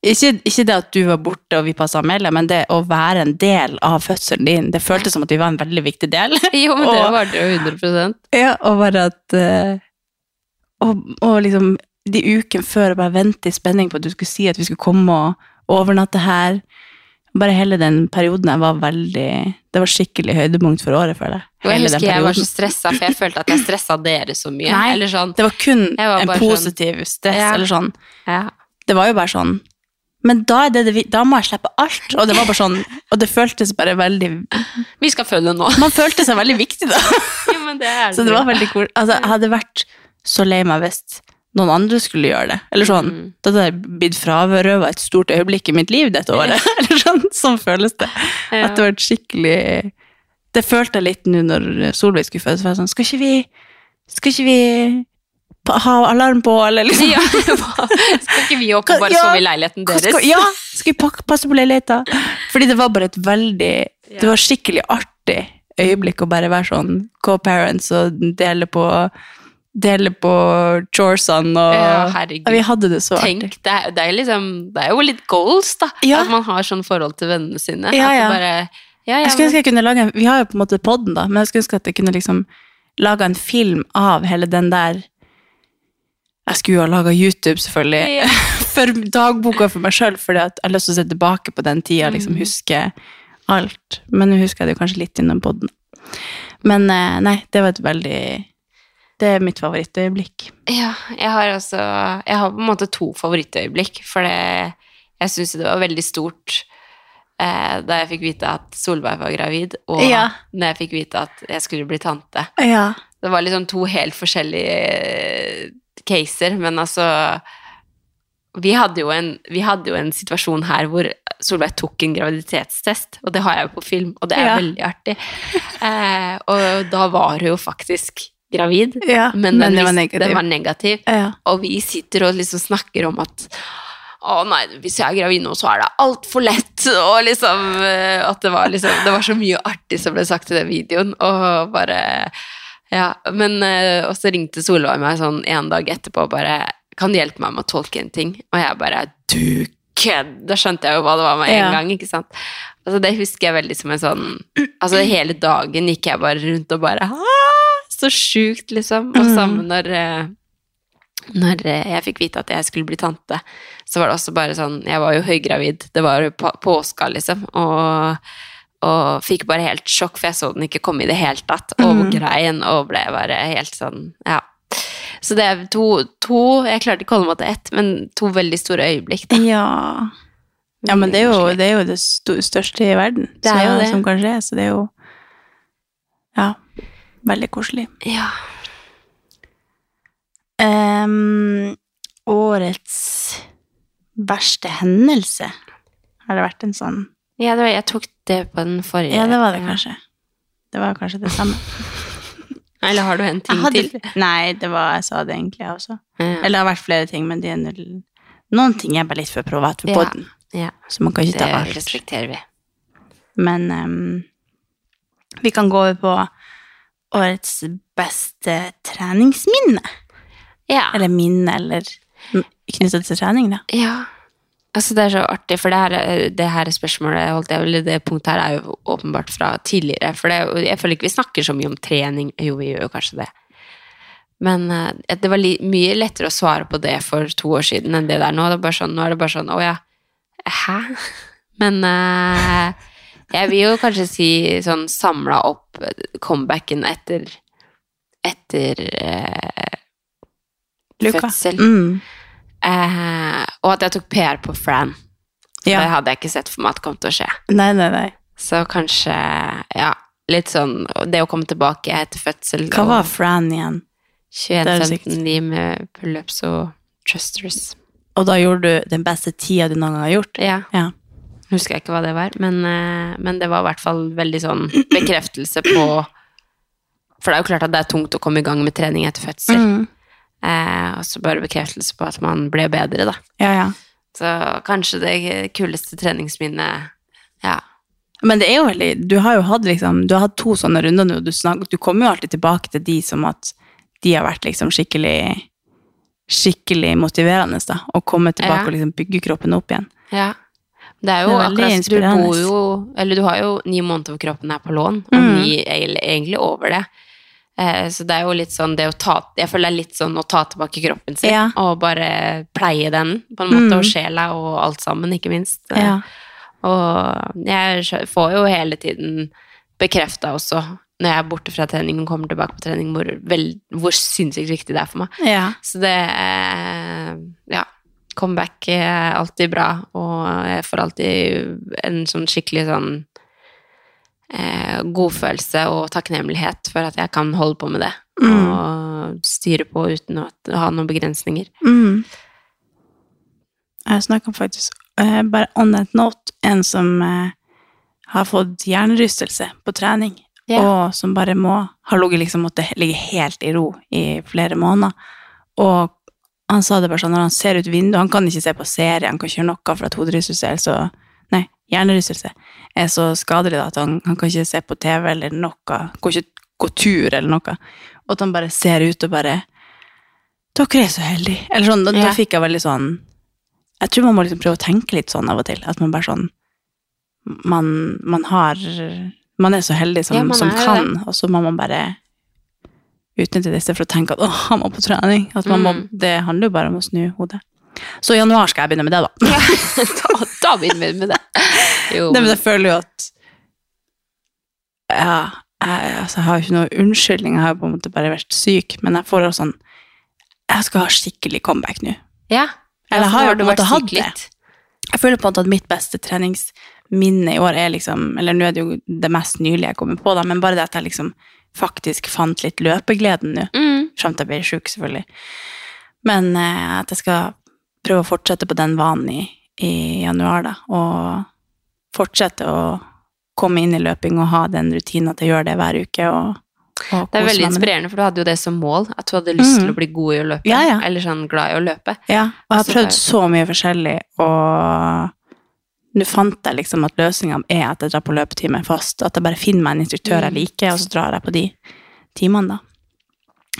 ikke, ikke det at du var borte og vi passa Amelia, men det å være en del av fødselen din, det føltes som at vi var en veldig viktig del. Jo, men det var det jo 100 Ja, og bare at eh, og, og liksom de ukene før bare vente i spenning på at du skulle si at vi skulle komme og overnatte her. Bare hele den perioden jeg var veldig Det var skikkelig høydepunkt for året, føler jeg. Og jeg husker jeg var så stressa, for jeg følte at jeg stressa dere så mye. Nei, Eller sånn. Det var kun var en positiv sånn- stress, Ja. eller sånn. Ja. Det var jo bare sånn Men da, det det, da må jeg slippe alt. Og det var bare sånn Og det føltes bare veldig Vi skal følge nå. Man følte seg veldig viktig, da. Jo, men det er Så det var veldig cool. Altså, jeg hadde vært så lei meg hvis noen andre skulle gjøre det. Eller sånn, Mm. Da hadde jeg blitt frarøva et stort øyeblikk i mitt liv dette året. Eller sånn, sånn føles det. Ja. At det var et skikkelig Det følte jeg litt nå når Solveig skulle fødes. Sånn, skal ikke vi Skal ikke vi ha alarm på, eller liksom Ja, skal ikke vi opp bare Ja. sove i leiligheten deres? skal, ja, skal vi passe på leiligheta? Fordi det var bare et veldig Det var skikkelig artig øyeblikk å bare være sånn co-parents og dele på Dele på choresene og Ja, herregud. Vi hadde det så Tenk, artig. det er, det, er liksom, det er jo litt goals, da. Ja. At man har sånn forhold til vennene sine. Ja, ja. bare, ja, Jeg skulle ønske jeg kunne lage en Vi har jo på en måte podden, da, men jeg skulle ønske at jeg kunne liksom laga en film av hele den der Jeg skulle jo ha laga YouTube, selvfølgelig, Ja. for dagboka for meg sjøl, at jeg har lyst til å se tilbake på den tida, liksom Mm. huske alt. Men nå husker jeg det jo kanskje litt innom poden. Men eh, nei, det var et veldig Det er mitt favorittøyeblikk. Ja, jeg har også Jeg har på en måte to favorittøyeblikk, for det, jeg syns det var veldig stort eh, da jeg fikk vite at Solveig var gravid, og Ja. når jeg fikk vite at jeg skulle bli tante. Ja. Det var liksom to helt forskjellige caser, men altså vi hadde, jo en, vi hadde jo en situasjon her hvor Solveig tok en graviditetstest, og det har jeg jo på film, og det er Ja. veldig artig. Eh, og da var hun jo faktisk gravid, Ja, men, den, det var negativ. den var negativ. Ja. Og vi sitter og liksom snakker om at å nei, hvis jeg er gravid nå, så er det altfor lett. Og liksom eh, At det var liksom Det var så mye artig som ble sagt i den videoen, og bare Ja. Men eh, Og så ringte Solveig meg sånn en dag etterpå og bare Kan du hjelpe meg med å tolke en ting? Og jeg bare Du kødd! Da skjønte jeg jo hva det var med en Ja. gang, ikke sant? Altså Det husker jeg veldig som en sånn Altså hele dagen gikk jeg bare rundt og bare «Ah, Så sjukt, liksom. Og sammen når eh, når eh, jeg fikk vite at jeg skulle bli tante, så var det også bare sånn Jeg var jo høygravid, det var jo på- påska, liksom, og, og fikk bare helt sjokk, for jeg så den ikke komme i det hele tatt, og greien, og ble bare helt sånn Ja. Så det er to, to Jeg klarte ikke å holde meg til ett, men to veldig store øyeblikk. Da. Ja. ja, men det er jo det, er jo det største i verden Det er jo det. som kan skje, så det er jo Ja, veldig koselig. Ja. Um, årets verste hendelse? Har det vært en sånn ja, det var, jeg tok det på den forrige. Ja, det var det kanskje. Det var kanskje det samme. Eller har du en ting hadde, til? nei, det var, jeg sa det egentlig, jeg også. Ja. Eller det har vært flere ting, men det er null Noen ting er bare litt for privat for Ja. poden, Ja, så man kan ikke ta alt. Det respekterer vi. Men um, vi kan gå over på årets beste treningsminne. Ja. Eller minne, eller knyttet til trening, da. Ja. Altså, det er så artig, for det her, det her spørsmålet, holdt jeg, eller det punktet her, er jo åpenbart fra tidligere. For det, jeg føler ikke vi snakker så mye om trening. Jo, vi gjør jo kanskje det. Men eh, det var li mye lettere å svare på det for to år siden enn det der nå. Det er bare sånn, nå er det bare sånn, å ja, hæ? Men uh, jeg vil jo kanskje si sånn samla opp comebacken etter etter uh, fødsel. Mm. Eh, og at jeg tok PR på Fran. Ja. Det hadde jeg ikke sett for meg at kom til å skje. Nei, nei, nei. Så kanskje, ja, litt sånn Det å komme tilbake etter fødsel Hva var Fran igjen? Det er sykt. 21-15 med pullups og trusters. Og da gjorde du den beste tida du noen gang har gjort? Ja. Ja. Husker jeg ikke hva det var, men, eh, men det var i hvert fall veldig sånn bekreftelse på For det er jo klart at det er tungt å komme i gang med trening etter fødsel. Mm. Eh, og så bare bekreftelse på at man ble bedre, da. Ja, ja. Så kanskje det kuleste treningsminnet Ja. Men det er jo veldig Du har jo hatt liksom Du har hatt to sånne runder nå, du, snak, du kommer jo alltid tilbake til de som at de har vært liksom skikkelig Skikkelig motiverende, da. Å komme tilbake Ja. og liksom bygge kroppen opp igjen. Ja. Det er jo Det er akkurat Du bor jo Eller du har jo ni måneder hvor kroppen er på lån, og Mm. ni er egentlig over det. Eh, så det er jo litt sånn det å ta Jeg føler det er litt sånn å ta tilbake kroppen sin Ja. og bare pleie den, på en måte, Mm. og sjela og alt sammen, ikke minst. Eh, Ja. Og jeg får jo hele tiden bekrefta også, når jeg er borte fra trening og kommer tilbake på trening, hvor, vel, hvor sinnssykt viktig det er for meg. Ja. Så det eh, Ja. Comeback er alltid bra, og jeg får alltid en sånn skikkelig sånn eh, godfølelse og takknemlighet for at jeg kan holde på med det. Og styre på uten å ha noen begrensninger. Mm. Jeg snakka faktisk eh, bare on that note en som eh, har fått hjernerystelse på trening, yeah. og som bare må har ligget liksom måtte ligge helt i ro i flere måneder. Og han sa det bare sånn, når han ser ut vinduet, han kan ikke se på serie, han kan ikke gjøre noe for at hoderystelse er så, hjernerystelse er så skadelig da, at han, han kan ikke se på TV eller noe, kan ikke gå tur eller noe. Og at han bare ser ut og bare, dere er så heldige. Eller sånn, da, Ja. da fikk jeg veldig sånn, jeg tror man må liksom prøve å tenke litt sånn av og til, at man bare sånn, man, man har, man er så heldig som, Ja, som kan, det. og så må man bare utnytte stedet for å tenke at 'å, han må på trening. At man må, Mm. det handler jo bare om å snu hodet. Så i januar skal jeg begynne med det, da. Ja, da, da begynner vi med det. Jo, Nei, men jeg føler jo at Ja, jeg, altså, jeg har jo ikke noe unnskyldning, jeg har jo på en måte bare vært syk, men jeg får også sånn Jeg skal ha skikkelig comeback nå. ja. Eller Ja, har jo på en måte hatt det. Jeg føler på en måte at mitt beste treningsminne i år er liksom Eller nå er det jo det mest nylige jeg kommer på, da, men bare det at jeg liksom faktisk fant litt løpegleden nå. Mm. Til jeg ble sjuk, selvfølgelig. Men eh, at jeg skal prøve å fortsette på den vanen i, i januar, da. Og fortsette å komme inn i løping og ha den rutinen at jeg gjør det hver uke. Og, Det er veldig inspirerende, for du hadde jo det som mål, at du hadde lyst Mm. til å bli god i å løpe. Ja, ja. Eller sånn glad i å løpe. Ja, og jeg har prøvd så mye forskjellig, og nå fant jeg liksom at løsninga er at jeg drar på løpetime fast. At jeg bare finner meg en instruktør jeg Mm. liker, og så drar jeg på de timene, da.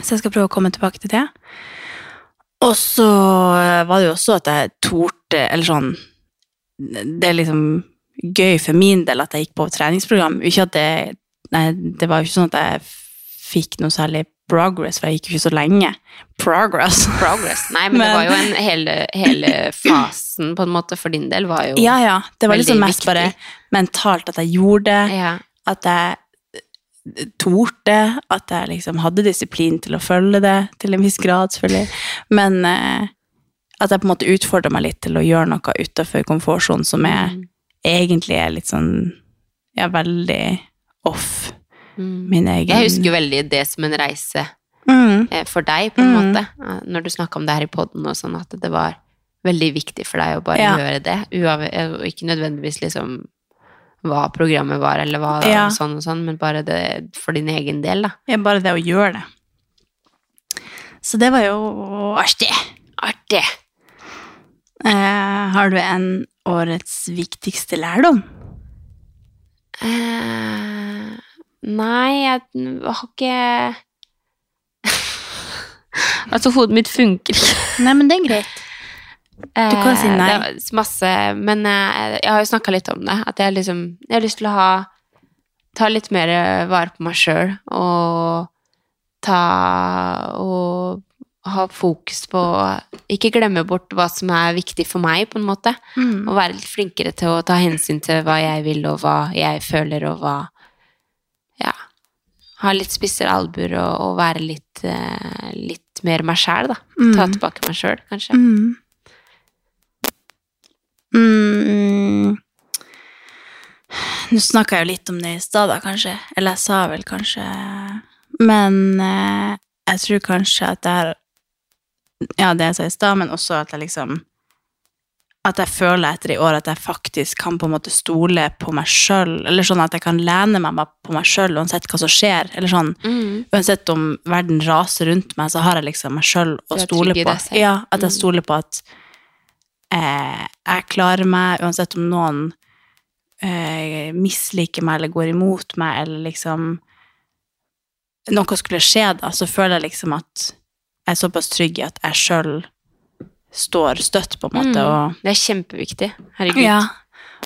Så jeg skal prøve å komme tilbake til det. Og så eh, var det jo også at jeg torde, eller sånn Det er liksom gøy for min del at jeg gikk på treningsprogram. Ikke at det Nei, det var jo ikke sånn at jeg fikk noe særlig progress, for jeg gikk jo ikke så lenge. Progress. Progress. Nei, men, Men- det var jo en hele, hele fasen på en måte for din del var jo Ja, ja. Det var liksom mest viktig. bare mentalt at jeg gjorde det, Ja. at jeg eh, torde, at jeg liksom hadde disiplin til å følge det, til en viss grad, selvfølgelig. Men eh, at jeg på en måte utfordra meg litt til å gjøre noe utafor komfortsonen som er, Mm. egentlig er litt sånn Ja, veldig off Mm. min egen Jeg husker jo veldig det som en reise mm. eh, for deg, på en Mm. måte. Eh, Når du snakka om det her i poden og sånn, at det var veldig viktig for deg å bare Ja. gjøre det. Uav og ikke nødvendigvis liksom hva programmet var, eller hva Ja. sånn og sånn, men bare det for din egen del, da. Ja, bare det å gjøre det. Så det var jo artig. Artig. Eh, har du en årets viktigste lærdom? Eh, nei, jeg har ikke Altså, hodet mitt funker ikke. Nei, men det er greit. Du kan si Eh, nei. Det var masse, men eh, jeg har jo snakka litt om det. At jeg liksom Jeg har lyst til å ha Ta litt mer vare på meg sjøl og ta Og ha fokus på Ikke glemme bort hva som er viktig for meg, på en måte. Mm. Og være litt flinkere til å ta hensyn til hva jeg vil, og hva jeg føler, og hva Ja. Ha litt spissere albuer og, og være litt, eh, litt mer meg sjæl, da. Ta Mm. tilbake meg sjøl, kanskje. Mm. Mm. Nå snakka jeg jo litt om det i stad, da, kanskje. Eller jeg sa vel kanskje Men eh, jeg tror kanskje at det er Ja, det jeg sa i stad, men også at jeg liksom At jeg føler etter i år at jeg faktisk kan på en måte stole på meg sjøl. Eller sånn at jeg kan lene meg på meg sjøl uansett hva som skjer. Eller sånn Mm. uansett om verden raser rundt meg, så har jeg liksom meg sjøl å stole på. Ja, at jeg Mm. stoler på at eh, jeg klarer meg, uansett om noen eh, misliker meg eller går imot meg, eller liksom noe skulle skje, da, så føler jeg liksom at jeg er såpass trygg i at jeg sjøl står støtt, på en måte. Mm. Det er kjempeviktig. Herregud. ja.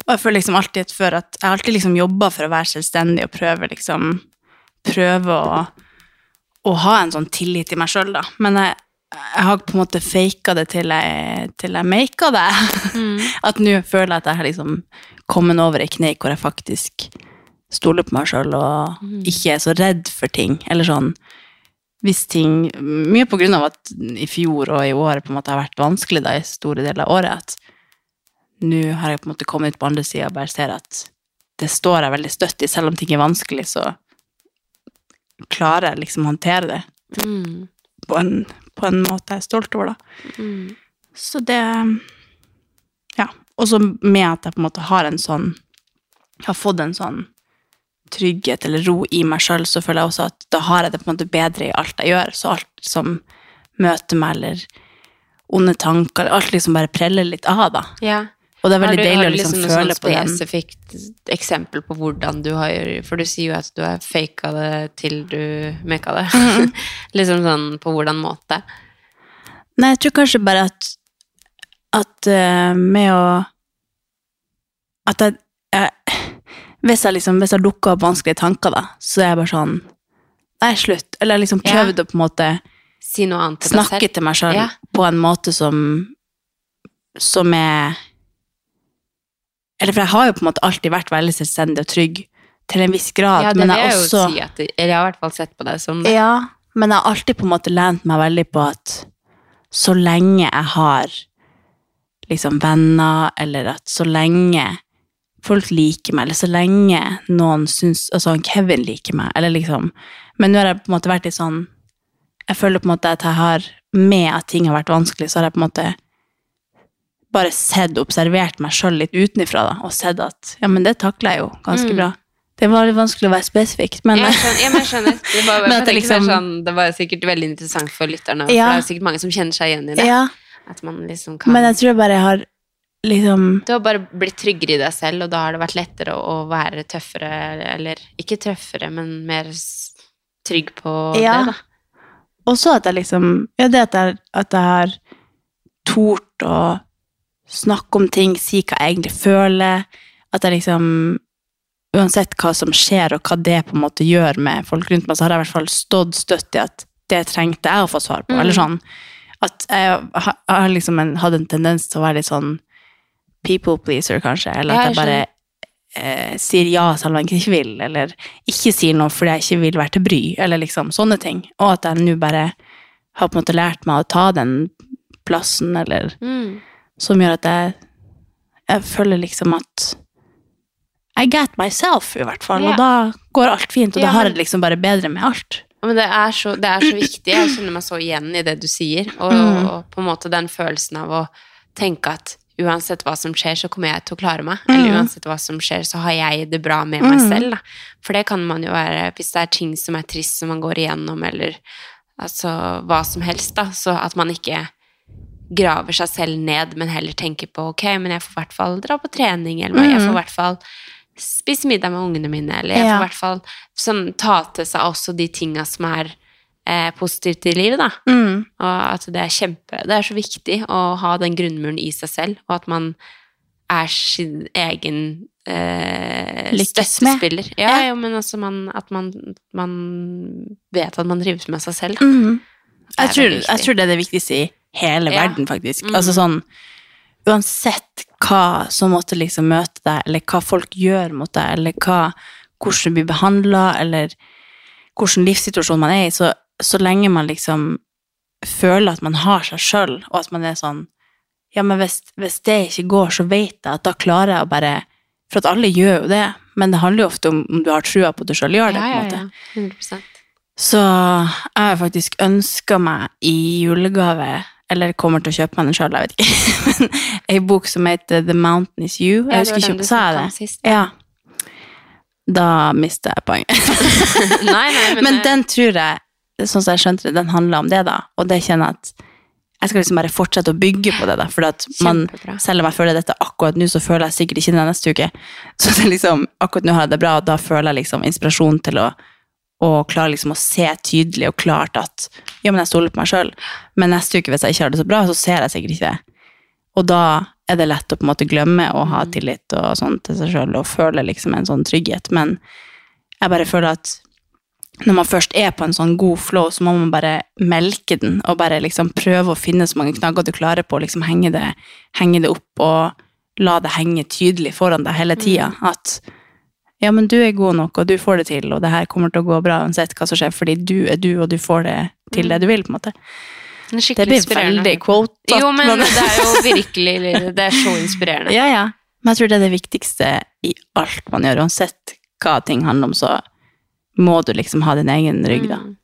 Og jeg føler liksom alltid før at jeg har alltid liksom jobba for å være selvstendig og prøve liksom Prøve å, å ha en sånn tillit i meg sjøl, da. Men jeg, jeg har på en måte faka det til jeg, til jeg maka det. Mm. At nå føler jeg at jeg har liksom kommet over ei kneik hvor jeg faktisk stoler på meg sjøl og Mm. ikke er så redd for ting. Eller sånn hvis ting Mye på grunn av at i fjor og i år på en måte har vært vanskelig da, i store deler av året. At nå har jeg på en måte kommet ut på andre sida og bare ser at det står jeg veldig støtt i. Selv om ting er vanskelig, så klarer jeg liksom å håndtere det Mm. på en, på en måte jeg er stolt over, da. Mm. Så det Ja. Og så med at jeg på en måte har en sånn Har fått en sånn trygghet eller ro i meg sjøl, så føler jeg også at da har jeg det på en måte bedre i alt jeg gjør. Så alt som møter meg, eller onde tanker. Alt liksom bare preller litt av, da. Ja. Og det er Har veldig du, deilig har å du liksom liksom føle sånn på den. spesifikt eksempel på hvordan du har For du sier jo at du har faka det til du meka det. Mhm. liksom sånn på hvordan måte. Nei, jeg tror kanskje bare at at uh, med å At jeg, jeg Hvis jeg liksom Hvis jeg dukker opp vanskelige tanker, da, så er jeg bare sånn Nei, slutt. Eller jeg liksom Ja. prøvd å på en måte Si til snakke til meg sjøl Ja. på en måte som Som er Eller for jeg har jo på en måte alltid vært veldig selvstendig og trygg til en viss grad, Ja, det men jeg jeg også si at Eller jeg har i hvert fall sett på deg som det. Ja, men jeg har alltid på en måte lent meg veldig på at så lenge jeg har liksom venner, eller at så lenge folk liker meg, eller så lenge noen syns Altså Kevin liker meg, eller liksom Men nå har jeg på en måte vært litt sånn Jeg føler på en måte at jeg har Med at ting har vært vanskelig, så har jeg på en måte bare sett, observert meg sjøl litt utenfra, og sett at ja, men det takler jeg jo ganske Mm. bra. Det var litt vanskelig å være spesifikt, men jeg skjønner. Jeg skjønner. Det var, Men det liksom- sånn, det var sikkert veldig interessant for lytterne, for det er sikkert mange som kjenner seg igjen i det. ja, At man liksom kan Men jeg tror bare jeg har liksom Du har bare blitt tryggere i deg selv, og da har det vært lettere å være tøffere, eller ikke tøffere, men mer trygg på Ja. det, da. Og så at jeg liksom Ja, det at jeg, at jeg har tort å snakke om ting, si hva jeg egentlig føler. At jeg liksom Uansett hva som skjer, og hva det på en måte gjør med folk rundt meg, så har jeg i hvert fall stått støtt i at det trengte jeg å få svar på. Mm. Eller sånn at jeg har, liksom en, hadde en tendens til å være litt sånn people pleaser, kanskje. Eller at jeg bare eh, sier ja selv om jeg ikke vil, eller ikke sier noe fordi jeg ikke vil være til bry, eller liksom sånne ting. Og at jeg nå bare har på en måte lært meg å ta den plassen, eller Mm. Som gjør at jeg, jeg føler liksom at I get myself, i hvert fall. Ja. Og da går alt fint, og Ja, da har jeg det liksom bare bedre med alt. Men det er, så, det er så viktig. Jeg kjenner meg så igjen i det du sier. Og, Mm. og på en måte den følelsen av å tenke at uansett hva som skjer, så kommer jeg til å klare meg. Eller Mm. uansett hva som skjer, så har jeg det bra med meg selv. Da. For det kan man jo være hvis det er ting som er trist som man går igjennom, eller altså hva som helst, da. Så at man ikke graver seg selv ned, men heller tenker på ok, men jeg får i hvert fall dra på trening, eller jeg får i hvert fall spise middag med ungene mine, eller jeg får Ja. i hvert fall sånn, ta til seg også de tinga som er eh, positivt i livet, da. Mm. Og at det er kjempe Det er så viktig å ha den grunnmuren i seg selv, og at man er sin egen eh, støttespiller. Ja, Ja. Jo, men altså man, at man, man vet at man trives med seg selv. Er Jeg, tror, jeg tror det er det viktigste i hele Ja. verden, faktisk. Mm. Altså sånn Uansett hva som måtte liksom møte deg, eller hva folk gjør mot deg, eller hva, hvordan du blir behandla, eller hvilken livssituasjon man er i, så, så lenge man liksom føler at man har seg sjøl, og at man er sånn Ja, men hvis, hvis det ikke går, så vet jeg at da klarer jeg å bare For at alle gjør jo det, men det handler jo ofte om om du har trua på at du sjøl gjør det. Ja, ja, ja. 100% Så jeg har faktisk ønska meg i julegave, eller kommer til å kjøpe meg den sjøl, jeg vet ikke, men ei bok som heter The Mountain Is You. Jeg husker ikke om sa jeg det. Ja. Da mister jeg poenget. Nei, nei, men, Men eh, den tror jeg, sånn som jeg skjønte det, den handler om det, da. Og det kjenner jeg at jeg skal liksom bare fortsette å bygge på det, da. For at man, selv om jeg føler dette akkurat nå, så føler jeg sikkert ikke det neste uke. Så det liksom, akkurat nå har jeg det bra, og da føler jeg liksom inspirasjon til å og klarer liksom å se tydelig og klart at ja, men jeg stoler på meg sjøl. Men neste uke, hvis jeg ikke har det så bra, så ser jeg sikkert ikke det. Og da er det lett å på en måte glemme å ha tillit og sånn til seg sjøl og føle liksom en sånn trygghet. Men jeg bare føler at når man først er på en sånn god flow, så må man bare melke den og bare liksom prøve å finne så mange knagger du klarer på, og liksom henge det, henge det opp og la det henge tydelig foran deg hele tida. At ja, men du er god nok, og du får det til, og det her kommer til å gå bra uansett hva som skjer, fordi du er du, og du får det til det du vil, på en måte. Det blir veldig quote. Jo, men det er jo virkelig Det er så inspirerende. Ja, ja. Men jeg tror det er det viktigste i alt man gjør, uansett hva ting handler om, så må du liksom ha din egen rygg, da. Mm.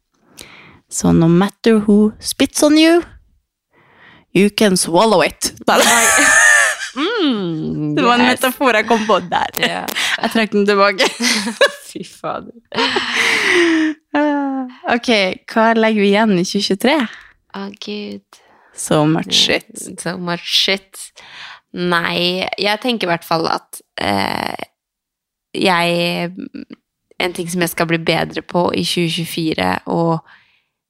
Så no matter who spits on you, you can swallow it. Mm, Det var en metafor jeg kom på der. Ja. Jeg trakk den tilbake. Fy fader. Ok, hva legger vi igjen i 2023? Å, gud. So much shit. So much shit. Nei, jeg tenker i hvert fall at eh, jeg En ting som jeg skal bli bedre på i 2024, og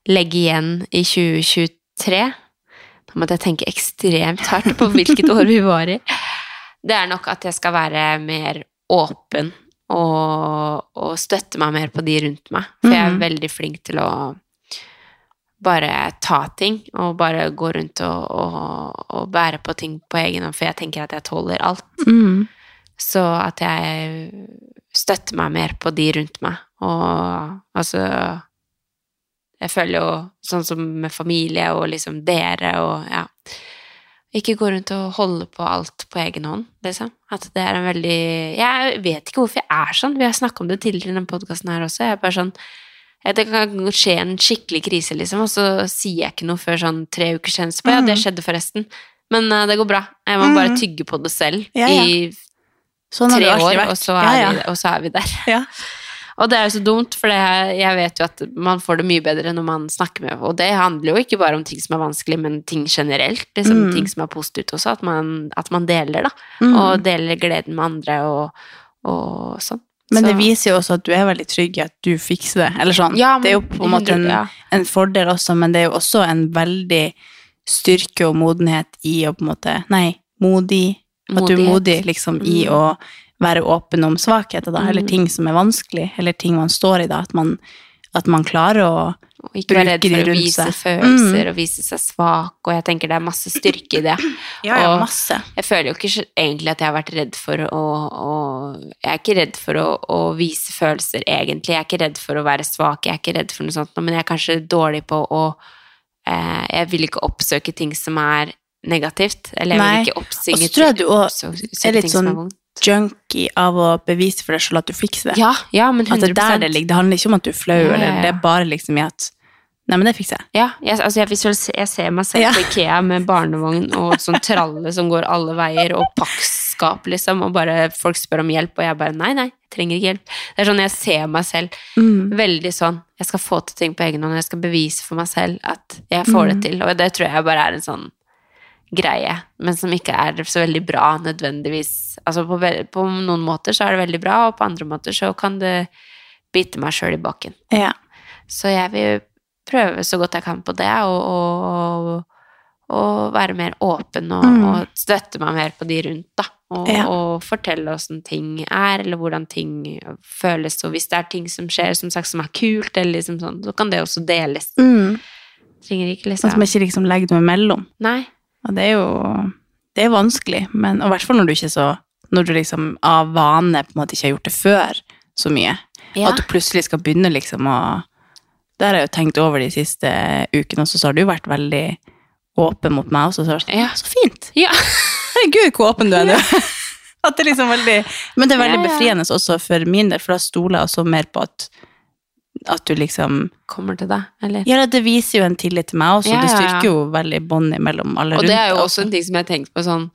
legge igjen i 2023 Da måtte jeg tenke ekstremt hardt på hvilket år vi var i. Det er nok at jeg skal være mer åpen og, og støtte meg mer på de rundt meg. For jeg er Mhm. veldig flink til å bare ta ting, og bare gå rundt og, og, og bære på ting på egen hånd, for jeg tenker at jeg tåler alt. Mm. Så at jeg støtter meg mer på de rundt meg. Og altså Jeg føler jo sånn som med familie og liksom dere og ja Ikke gå rundt og holde på alt på egen hånd, liksom. At det er en veldig Jeg vet ikke hvorfor jeg er sånn. Vi har snakka om det tidligere i denne podkasten her også. Jeg er bare sånn det kan skje en skikkelig krise, liksom, og så sier jeg ikke noe før sånn tre uker senere. Så ja, det skjedde forresten. Men uh, det går bra. Jeg må bare tygge på det selv Ja, ja. i Sånn tre år, og så, er Ja, ja. Vi, og så er vi der. Og det er jo så dumt, for det, jeg vet jo at man får det mye bedre når man snakker med Og det handler jo ikke bare om ting som er vanskelig, men ting generelt. Liksom, Mm. Ting som er positivt også. At man, at man deler, da. Mm. Og deler gleden med andre og, og sånn. Men det viser jo også at du er veldig trygg i at du fikser det. Eller sånn. Ja, det er jo på en måte en, en fordel også, men det er jo også en veldig styrke og modenhet i å på en måte Nei, modig. At du er modig liksom i Mm. å være åpen om svakheter, da, eller ting som er vanskelig, eller ting man står i, da. At man, at man klarer å Og ikke være redd for å vise seg. følelser og vise seg svak, og jeg tenker det er masse styrke i det. Ja, ja, Og masse. Jeg føler jo ikke egentlig at jeg har vært redd for å, å Jeg er ikke redd for å, å vise følelser, egentlig. Jeg er ikke redd for å være svak, jeg er ikke redd for noe sånt, men jeg er kanskje dårlig på å eh, Jeg vil ikke oppsøke ting som er negativt, eller jeg Nei. vil ikke oppsynge Og så tror jeg du også er litt sånn. Junkie av å bevise for deg selv at du fikser det. Ja, ja, men 100 At det er der det ligger. Det handler ikke om at du er flau, Ja, ja, det er bare liksom i at Nei, men det fikser jeg. Ja, jeg, altså jeg, visualiser- jeg ser meg selv på Ikea med barnevogn og sånn tralle som går alle veier, og pakkskap, liksom, og bare folk spør om hjelp, og jeg bare nei, nei, jeg trenger ikke hjelp. Det er sånn jeg ser meg selv. Mm. Veldig sånn. Jeg skal få til ting på egen hånd, jeg skal bevise for meg selv at jeg får Mm. det til. Og det tror jeg bare er en sånn greie, men som ikke er så veldig bra nødvendigvis. Altså på, på noen måter så er det veldig bra, og på andre måter så kan det bite meg sjøl i bakken. Ja. Så jeg vil prøve så godt jeg kan på det, og, og, og være mer åpen og, Mm. og støtte meg mer på de rundt, da. Og, Ja. og fortelle åssen ting er, eller hvordan ting føles. Og hvis det er ting som skjer som sagt som er kult, eller liksom sånn, så kan det også deles. Mm. Trenger ikke liksom at som ikke liksom legger noe imellom. Nei. Og det er jo det er vanskelig, men og i hvert fall når du ikke så Når du liksom av vane på en måte ikke har gjort det før så mye. Ja. At du plutselig skal begynne liksom å Det har jeg jo tenkt over de siste ukene, og så har du vært veldig åpen mot meg også. Så, sånn, Ja. så fint! Ja. Gud, hvor åpen du er nå! At det er liksom veldig Men det er veldig befriende også for min del, for da stoler jeg også mer på at at du liksom Kommer til deg, eller? Ja, det viser jo en tillit til meg også. Ja, Det styrker jo veldig båndet mellom alle rundt. Og det er jo også en ting som jeg har tenkt på sånn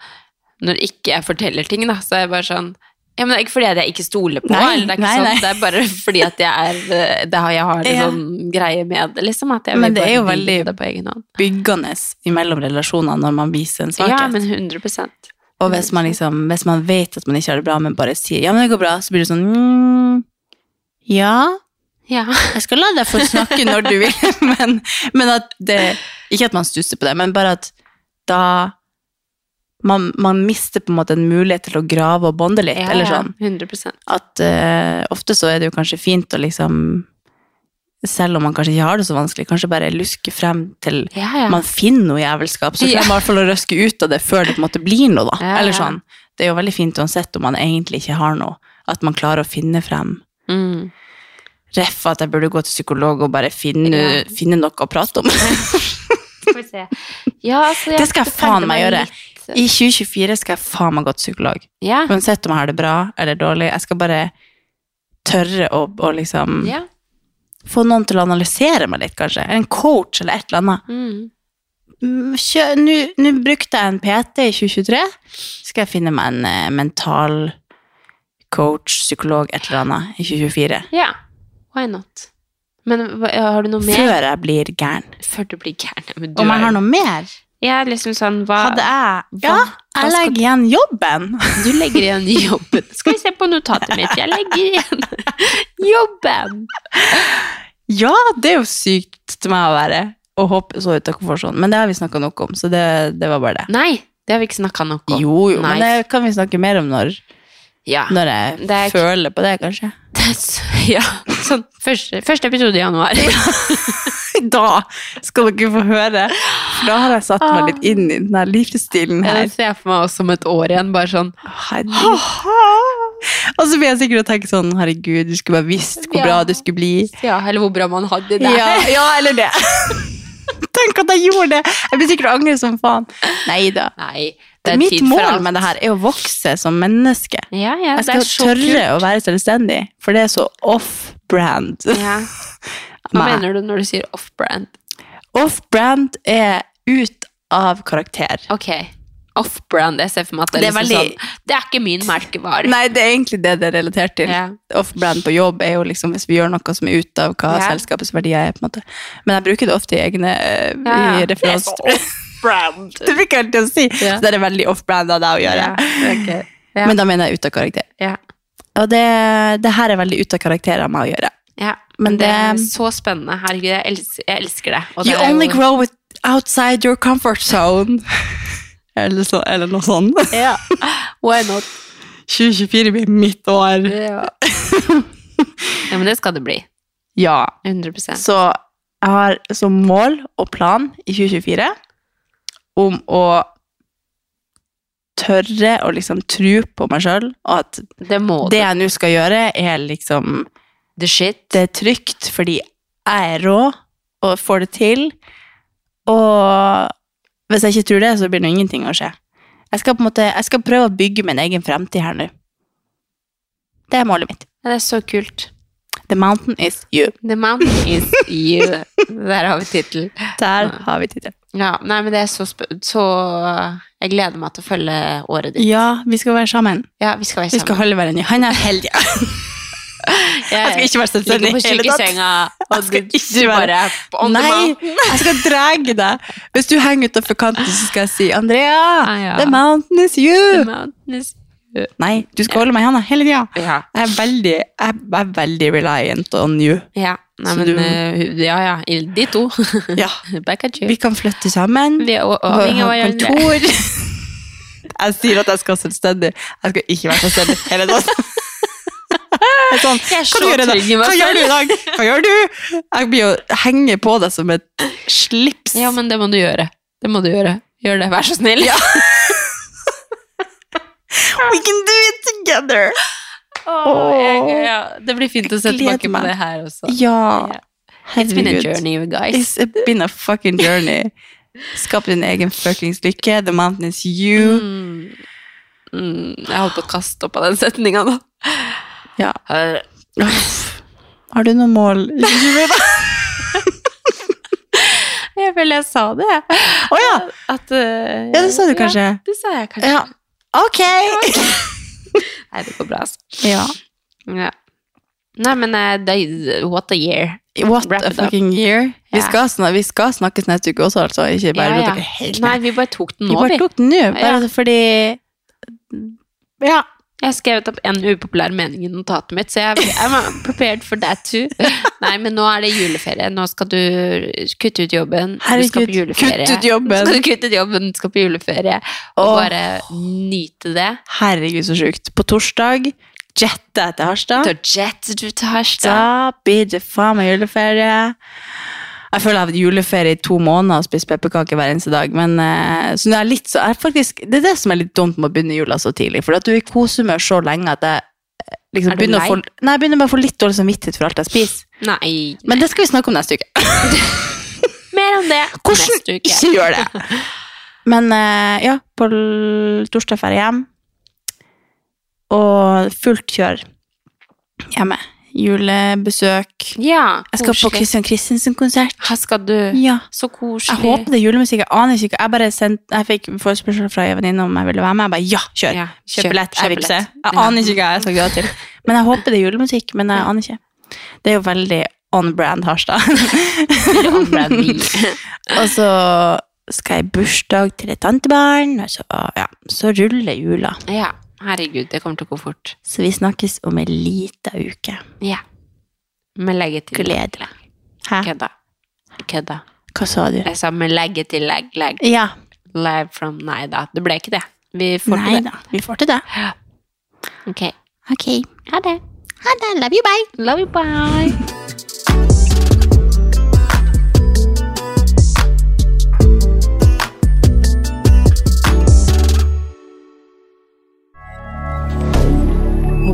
Når ikke jeg forteller ting, da, så er jeg bare sånn ja, men Det er ikke fordi jeg ikke stoler på, Nei, eller det er ikke nei, sånn, nei. det er bare fordi at jeg er eh, det har, Jeg har en Ja. sånn greie med det, liksom. At jeg Men det er jo veldig- byggende imellom relasjoner når man viser en svakhet. Ja, men 100% Og hvis man liksom, hvis man vet at man ikke har det bra, men bare sier ja, men det går bra, så blir det sånn mm, ja, Ja. jeg skal la deg få snakke når du vil, men, men at det Ikke at man stusser på det, men bare at da man, man mister på en måte en mulighet til å grave og bonde litt, ja, eller sånn. 100 At uh, ofte så er det jo kanskje fint å liksom selv om man kanskje ikke har det så vanskelig, kanskje bare luske frem til Ja, ja. man finner noe jævelskap, så klarer man i hvert fall å røske ut av det før det på en måte blir noe, da. Ja, Eller sånn. Det er jo veldig fint uansett om man egentlig ikke har noe, at man klarer å finne frem. Mm. Ref at jeg burde gå til psykolog og bare finne, Ja. finne noe å prate om. Ja, altså, Det skal jeg faen meg gjøre. litt. I 2024 skal jeg faen meg gå til psykolog. Ja. Uansett om jeg har det bra eller dårlig. Jeg skal bare tørre å, å liksom få noen til å analysere meg litt, kanskje. En coach eller et eller annet. Mm. Mm, Nå nå brukte jeg en PT i 2023. Skal jeg finne meg en eh, mental coach, psykolog, et eller annet i 2024. ja. Why not? Men hva- har du noe mer? Før jeg blir gæren. Før du blir gæren. Men du Om jeg er- har noe mer? Jeg er liksom sånn, hva Hadde jeg hva- Ja, jeg skal- legger igjen jobben. Du legger igjen jobben. Skal vi se på notatet mitt. Jeg legger igjen jobben. Ja, det er jo sykt til meg å være. Og hoppe så ut av komfortsonen. Men det har vi snakka nok om, så det, det var bare det. Nei, det har vi ikke snakka nok om. Jo, jo, Nei. men det kan vi snakke mer om når, Ja. når jeg Det er- føler på det, kanskje. Det så- ja. Sånn første, første episode i januar. Da skal dere få høre. For da har jeg satt meg litt inn i den livsstilen her. Jeg ser for meg oss om et år igjen, bare sånn. Og så blir jeg sikkert å tenke sånn Herregud, du skulle bare visst hvor bra det skulle bli. Ja, eller hvor bra man hadde det. Ja, ja eller det. Tenk at jeg gjorde det! Jeg blir sikkert angre som faen. Nei da. Mitt mål med det her er å vokse som menneske. Ja, ja, Jeg skal tørre kult. å være selvstendig, for det er så off-brand. Ja. Hva mener du når du sier off-brand? Off-brand er ut av karakter. Ok, off-brand, jeg ser for meg at det er, Det er liksom veldig- sånn Det er ikke min merkevare. Nei, det er egentlig det det er relatert til. Off-brand på jobb er jo liksom hvis vi gjør noe som er ut av hva selskapets verdier er. på en måte. Men jeg bruker det ofte i egne eh, Ja, ja. i referanse. Off-brand. Det fikk jeg alltid å si. Ja. Så det er veldig off-brand av deg å gjøre. Ja, ok. Ja. Men da mener jeg ut av karakter. Ja. Og det, det her er veldig ut av karakter av meg å gjøre. Ja, Men det, det er så spennende. Herregud, jeg elsker, jeg elsker det. Og det You only jo- grow with outside your comfort zone. eller, så, eller noe sånt. Ja. Why not? 2024 blir mitt år. Ja. ja, men det skal det bli. Ja. 100% Så jeg har som mål og plan i 2024 om å tørre å liksom tro på meg sjøl, og at Det det jeg nå skal gjøre, er liksom The shit. Det er trygt fordi jeg er rå og får det til. Og hvis jeg ikke tror det, så blir det ingenting å skje. Jeg skal, på en måte, jeg skal prøve å bygge min egen fremtid her nå. Det er målet mitt. Ja, det er så kult. The mountain is you. The mountain is you. Der har vi tittelen. Der har vi tittelen. Ja, nei, men det er så, sp så Jeg gleder meg til å følge året ditt. Ja, vi skal være sammen. Ja, vi skal være sammen. Vi skal holde hverandre i hånda hele tida. Jeg skal ikke være selvstendig i hele tatt. og skal du ikke være- bare Nei, jeg skal dra deg. Hvis du henger utafor kanten, så skal jeg si Andrea, Ah, ja. the mountain is you. The mountain is Nei, du skal holde meg i hånda hele tida. Ja. Jeg er veldig, jeg er veldig reliant on you. ja. Nei, men du- eh, Ja, ja. De to. Ja. Vi kan flytte sammen. Vi er og avhengig av ha hverandre. kontor. Jeg sier at jeg skal være selvstendig. Jeg skal ikke være selvstendig hele dagen. Sånn, Jeg er så hva, trygg i meg Hva gjør du i dag? Hva gjør du? Jeg blir å henge på deg som et slips. Ja, men det må du gjøre. Det må du gjøre. Gjør det, vær så snill. We can do it together! Oh, jeg, ja. Det blir fint å se tilbake på det her også. Ja. It's been a journey, you guys. It's been a fucking journey. Skap din egen fuckings lykke. The mountain is you. Mm. Mm, jeg holdt på å kaste opp av den setninga nå. Ja. Har du noe mål? i 2024 da? Jeg føler jeg sa det. Å ja. At, eh, Ja, det sa du kanskje. Ja, det sa jeg kanskje. ja. Ok. Nei, det går bra, altså. Ja. Ja. Nei, men uh, they, what a year. What Wrap a fucking up. year. Vi Ja. skal, snakke, vi skal snakkes neste uke også, altså. Ikke bare Ja, ja, Nei, vi bare tok den Vi bare tok den nå, bare Ja. fordi Ja. Jeg har skrevet opp en upopulær mening i notatet mitt, så jeg I'm prepared for that too. Nei, men nå er det juleferie. Nå skal du kutte ut jobben. du skal Herregud, på juleferie. kutt ut jobben. Skal du kutte ut jobben, du skal på juleferie. Og oh. bare nyte det. Herregud, så sjukt. På torsdag jetter jeg til Harstad. Da jetter du til Harstad. Da blir det faen meg juleferie. Jeg føler jeg har hatt juleferie i to måneder og spist pepperkaker hver eneste dag. Men eh, så nå er litt så, er faktisk, Det er det som er litt dumt med å begynne jula så tidlig. For at du er i kosehumør så lenge at jeg eh, liksom Er begynner, få, nei, jeg begynner med å få litt dårlig samvittighet for alt jeg spiser. Nei, Men det skal vi snakke om neste uke. mer om det Hvordan neste uke. ikke gjør det? Men eh, ja, på torsdag drar jeg hjem. Og fullt kjør hjemme. Julebesøk. Ja, Jeg skal på. Christian Christensen-konsert. Her skal du. Ja. Så koselig. Jeg håper det er julemusikk. Jeg aner ikke. Jeg bare sendt, jeg fikk forespørsel fra en venninne om jeg ville være med. Jeg bare ja, kjør! Ja, Kjøp billett. Jeg billett. Jeg aner ikke hva jeg sagt ja til. Men jeg håper det er julemusikk. Men jeg aner ikke. Det er jo veldig on brand Harstad. On brand me. og så skal jeg i bursdag til et tantebarn, og så, ja, så ruller jula. Ja, herregud, det kommer til å gå fort. Så vi snakkes om en lita uke. Ja. Med legge til. Hæ? Kødda. Kødda. Hva sa du? Jeg sa med legge til legg, legg. Ja. Live from Nei da, det ble ikke det. Vi får Nei til det. da, vi får til det. Ja. Ok. Ok. Ha det. Ha det. Love you, bye. Love you, bye.